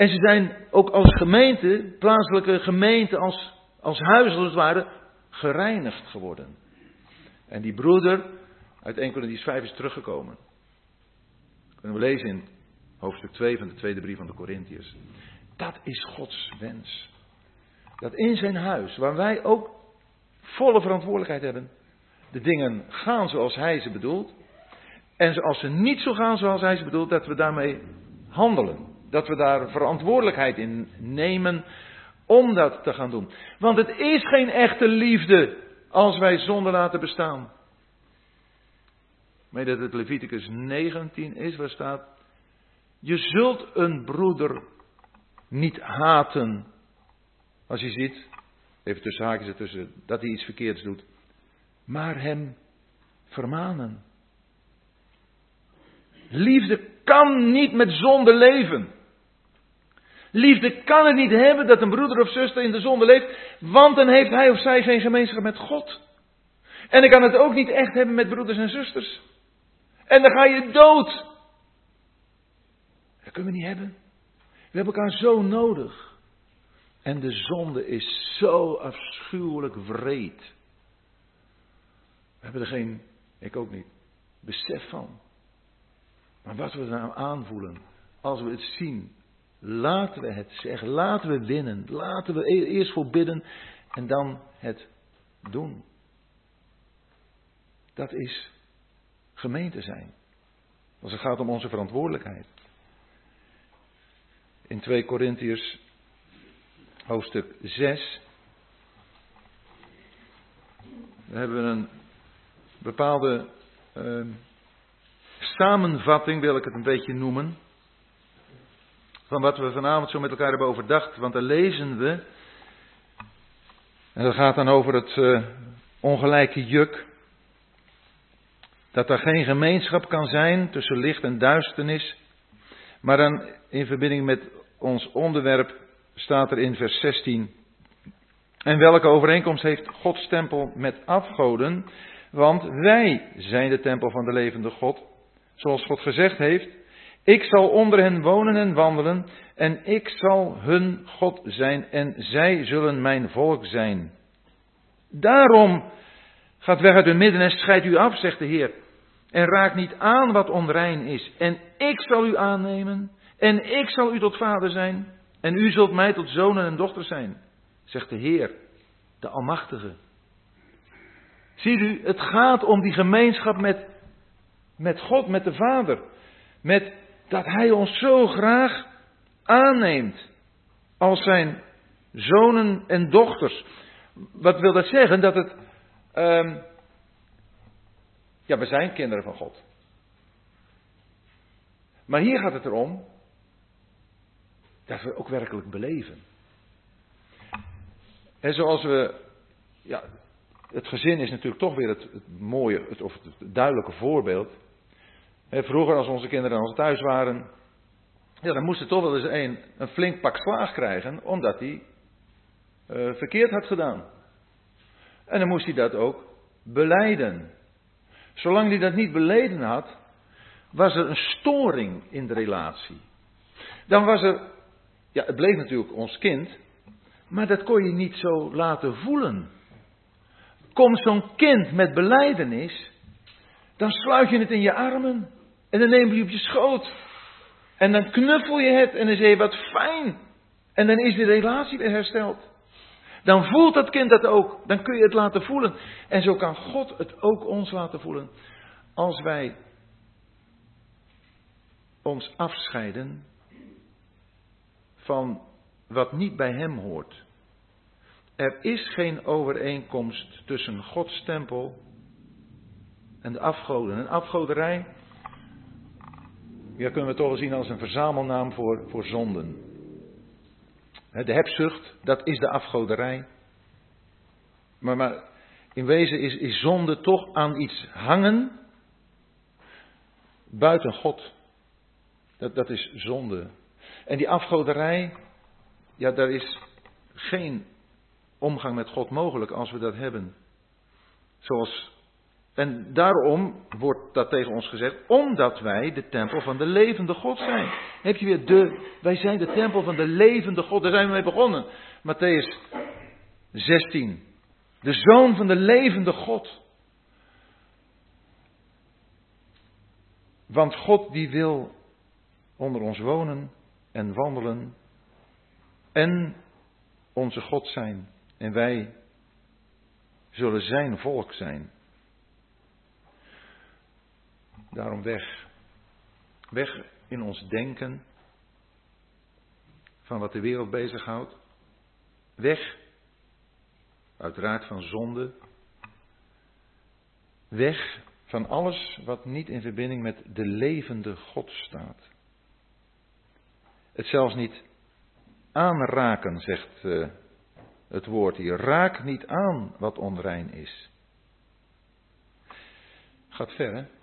En ze zijn ook als gemeente, plaatselijke gemeente, als, als huis als het ware, gereinigd geworden. En die broeder uit 1 Corinthians 5 is teruggekomen. Dat kunnen we lezen in hoofdstuk 2 van de tweede brief van de Corinthiërs. Dat is Gods wens. Dat in zijn huis, waar wij ook volle verantwoordelijkheid hebben, de dingen gaan zoals hij ze bedoelt. En als ze niet zo gaan zoals hij ze bedoelt, dat we daarmee handelen. Dat we daar verantwoordelijkheid in nemen om dat te gaan doen. Want het is geen echte liefde als wij zonde laten bestaan. Weet dat het Leviticus 19 is, waar staat: Je zult een broeder niet haten. Als je ziet, even tussen haakjes ertussen, dat hij iets verkeerds doet. Maar hem vermanen. Liefde kan niet met zonde leven. Liefde kan het niet hebben dat een broeder of zuster in de zonde leeft, want dan heeft hij of zij geen gemeenschap met God. En ik kan het ook niet echt hebben met broeders en zusters. En dan ga je dood. Dat kunnen we niet hebben. We hebben elkaar zo nodig. En de zonde is zo afschuwelijk wreed. We hebben er geen, ik ook niet, besef van. Maar wat we er nou aanvoelen, als we het zien, laten we het zeggen, laten we winnen, laten we e-, eerst voor bidden en dan het doen. Dat is gemeente zijn. Als het gaat om onze verantwoordelijkheid. In 2 Korintiërs hoofdstuk 6 we hebben een bepaalde uh, samenvatting, wil ik het een beetje noemen, van wat we vanavond zo met elkaar hebben overdacht. Want dan lezen we, en dat gaat dan over het uh, ongelijke juk, dat er geen gemeenschap kan zijn tussen licht en duisternis. Maar dan in verbinding met ons onderwerp staat er in vers 16. En welke overeenkomst heeft Gods tempel met afgoden? Want wij zijn de tempel van de levende God. Zoals God gezegd heeft: Ik zal onder hen wonen en wandelen, en ik zal hun God zijn, en zij zullen mijn volk zijn. Daarom gaat weg uit hun midden en scheidt u af, zegt de Heer. En raak niet aan wat onrein is. En ik zal u aannemen, en ik zal u tot vader zijn, en u zult mij tot zonen en dochters zijn, zegt de Heer, de Almachtige. Ziet u, het gaat om die gemeenschap met, met God, met de Vader. Met dat Hij ons zo graag aanneemt als zijn zonen en dochters. Wat wil dat zeggen? Dat het. Um, ja, we zijn kinderen van God. Maar hier gaat het erom dat we ook werkelijk beleven. En zoals we, ja, het gezin is natuurlijk toch weer het, het mooie, het, of het duidelijke voorbeeld. Vroeger als onze kinderen thuis waren, ja, dan moest er toch wel eens een, een flink pak slaag krijgen, omdat hij uh, verkeerd had gedaan. En dan moest hij dat ook beleiden. Zolang hij dat niet beleden had, was er een storing in de relatie. Dan was er, ja, het bleef natuurlijk ons kind, maar dat kon je niet zo laten voelen. Komt zo'n kind met beleidenis, dan sluit je het in je armen en dan neem je op je schoot. En dan knuffel je het en dan zeg je wat fijn. En dan is de relatie weer hersteld. Dan voelt dat kind dat ook. Dan kun je het laten voelen. En zo kan God het ook ons laten voelen. Als wij ons afscheiden van wat niet bij Hem hoort. Er is geen overeenkomst tussen Gods tempel en de afgoden. Een afgoderij, ja, kunnen we toch wel zien als een verzamelnaam voor, voor zonden. De hebzucht, dat is de afgoderij. Maar, maar in wezen is, is zonde toch aan iets hangen buiten God. Dat, dat is zonde. En die afgoderij, ja, daar is geen omgang met God mogelijk als we dat hebben. Zoals, en daarom wordt dat tegen ons gezegd, omdat wij de tempel van de levende God zijn. Heb je weer de, wij zijn de tempel van de levende God, daar zijn we mee begonnen. Matthäus 16. De zoon van de levende God. Want God die wil onder ons wonen en wandelen en onze God zijn. En wij zullen zijn volk zijn. Daarom weg. Weg in ons denken van wat de wereld bezighoudt. Weg, uiteraard van zonde. Weg van alles wat niet in verbinding met de levende God staat. Het zelfs niet aanraken, zegt uh, het woord hier. Raak niet aan wat onrein is. Gaat ver, hè?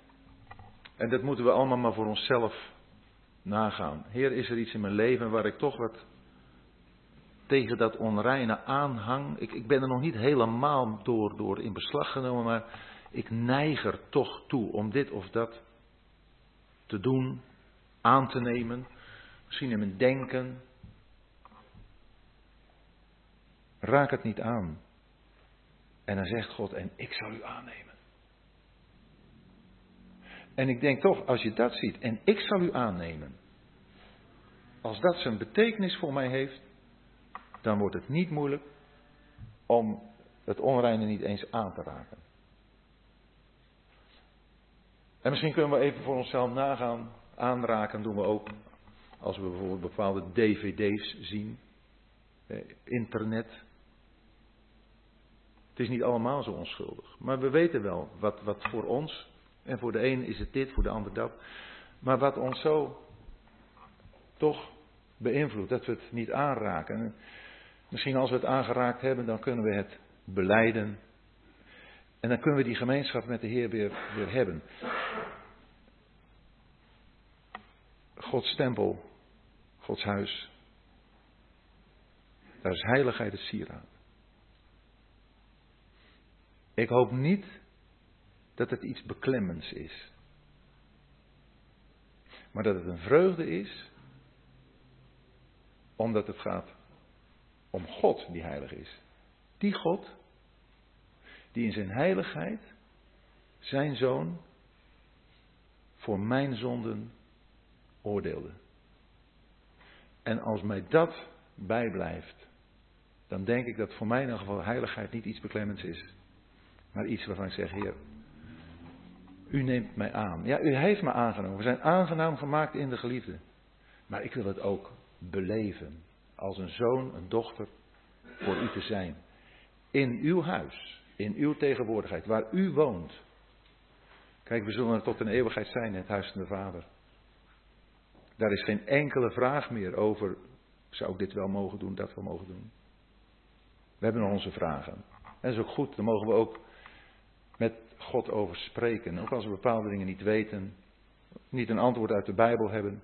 En dat moeten we allemaal maar voor onszelf nagaan. Heer, is er iets in mijn leven waar ik toch wat tegen dat onreine aanhang? Ik, ik ben er nog niet helemaal door, door in beslag genomen, maar ik neig er toch toe om dit of dat te doen, aan te nemen. Misschien in mijn denken, Raak het niet aan. En dan zegt God, en ik zal u aannemen. En ik denk toch, als je dat ziet, en ik zal u aannemen. Als dat zijn betekenis voor mij heeft, dan wordt het niet moeilijk om het onreine niet eens aan te raken. En misschien kunnen we even voor onszelf nagaan. Aanraken doen we ook als we bijvoorbeeld bepaalde dvd's zien. Eh, internet. Het is niet allemaal zo onschuldig. Maar we weten wel wat, wat voor ons En voor de een is het dit, voor de ander dat. Maar wat ons zo toch beïnvloedt, dat we het niet aanraken. misschien als we het aangeraakt hebben, dan kunnen we het beleiden. En dan kunnen we die gemeenschap met de Heer weer, weer hebben. Gods tempel, Gods huis. Daar is heiligheid het sieraad. Ik hoop niet dat het iets beklemmends is. Maar dat het een vreugde is, omdat het gaat om God die heilig is. Die God, die in zijn heiligheid zijn zoon voor mijn zonden oordeelde. En als mij dat bijblijft, dan denk ik dat voor mij in ieder geval heiligheid niet iets beklemmends is. Maar iets waarvan ik zeg, Heer, u neemt mij aan. Ja, u heeft me aangenomen. We zijn aangenaam gemaakt in de geliefde. Maar ik wil het ook beleven. Als een zoon, een dochter voor u te zijn. In uw huis. In uw tegenwoordigheid. Waar u woont. Kijk, we zullen er tot een eeuwigheid zijn in het huis van de Vader. Daar is geen enkele vraag meer over. Zou ik dit wel mogen doen, dat wel mogen doen? We hebben nog onze vragen. En dat is ook goed. Dan mogen we ook God over spreken. Ook als we bepaalde dingen niet weten, niet een antwoord uit de Bijbel hebben.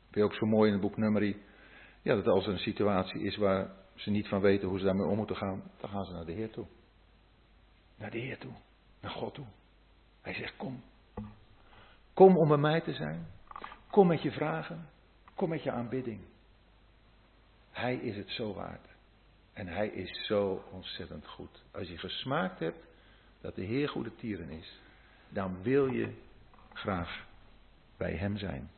Vind je ook zo mooi in het boek Nummerie. Ja, dat als er een situatie is waar ze niet van weten hoe ze daarmee om moeten gaan, dan gaan ze naar de Heer toe. Naar de Heer toe. Naar God toe. Hij zegt: Kom. Kom om bij mij te zijn. Kom met je vragen. Kom met je aanbidding. Hij is het zo waard. En hij is zo ontzettend goed. Als je gesmaakt hebt dat de Heer goede tieren is, dan wil je graag bij Hem zijn.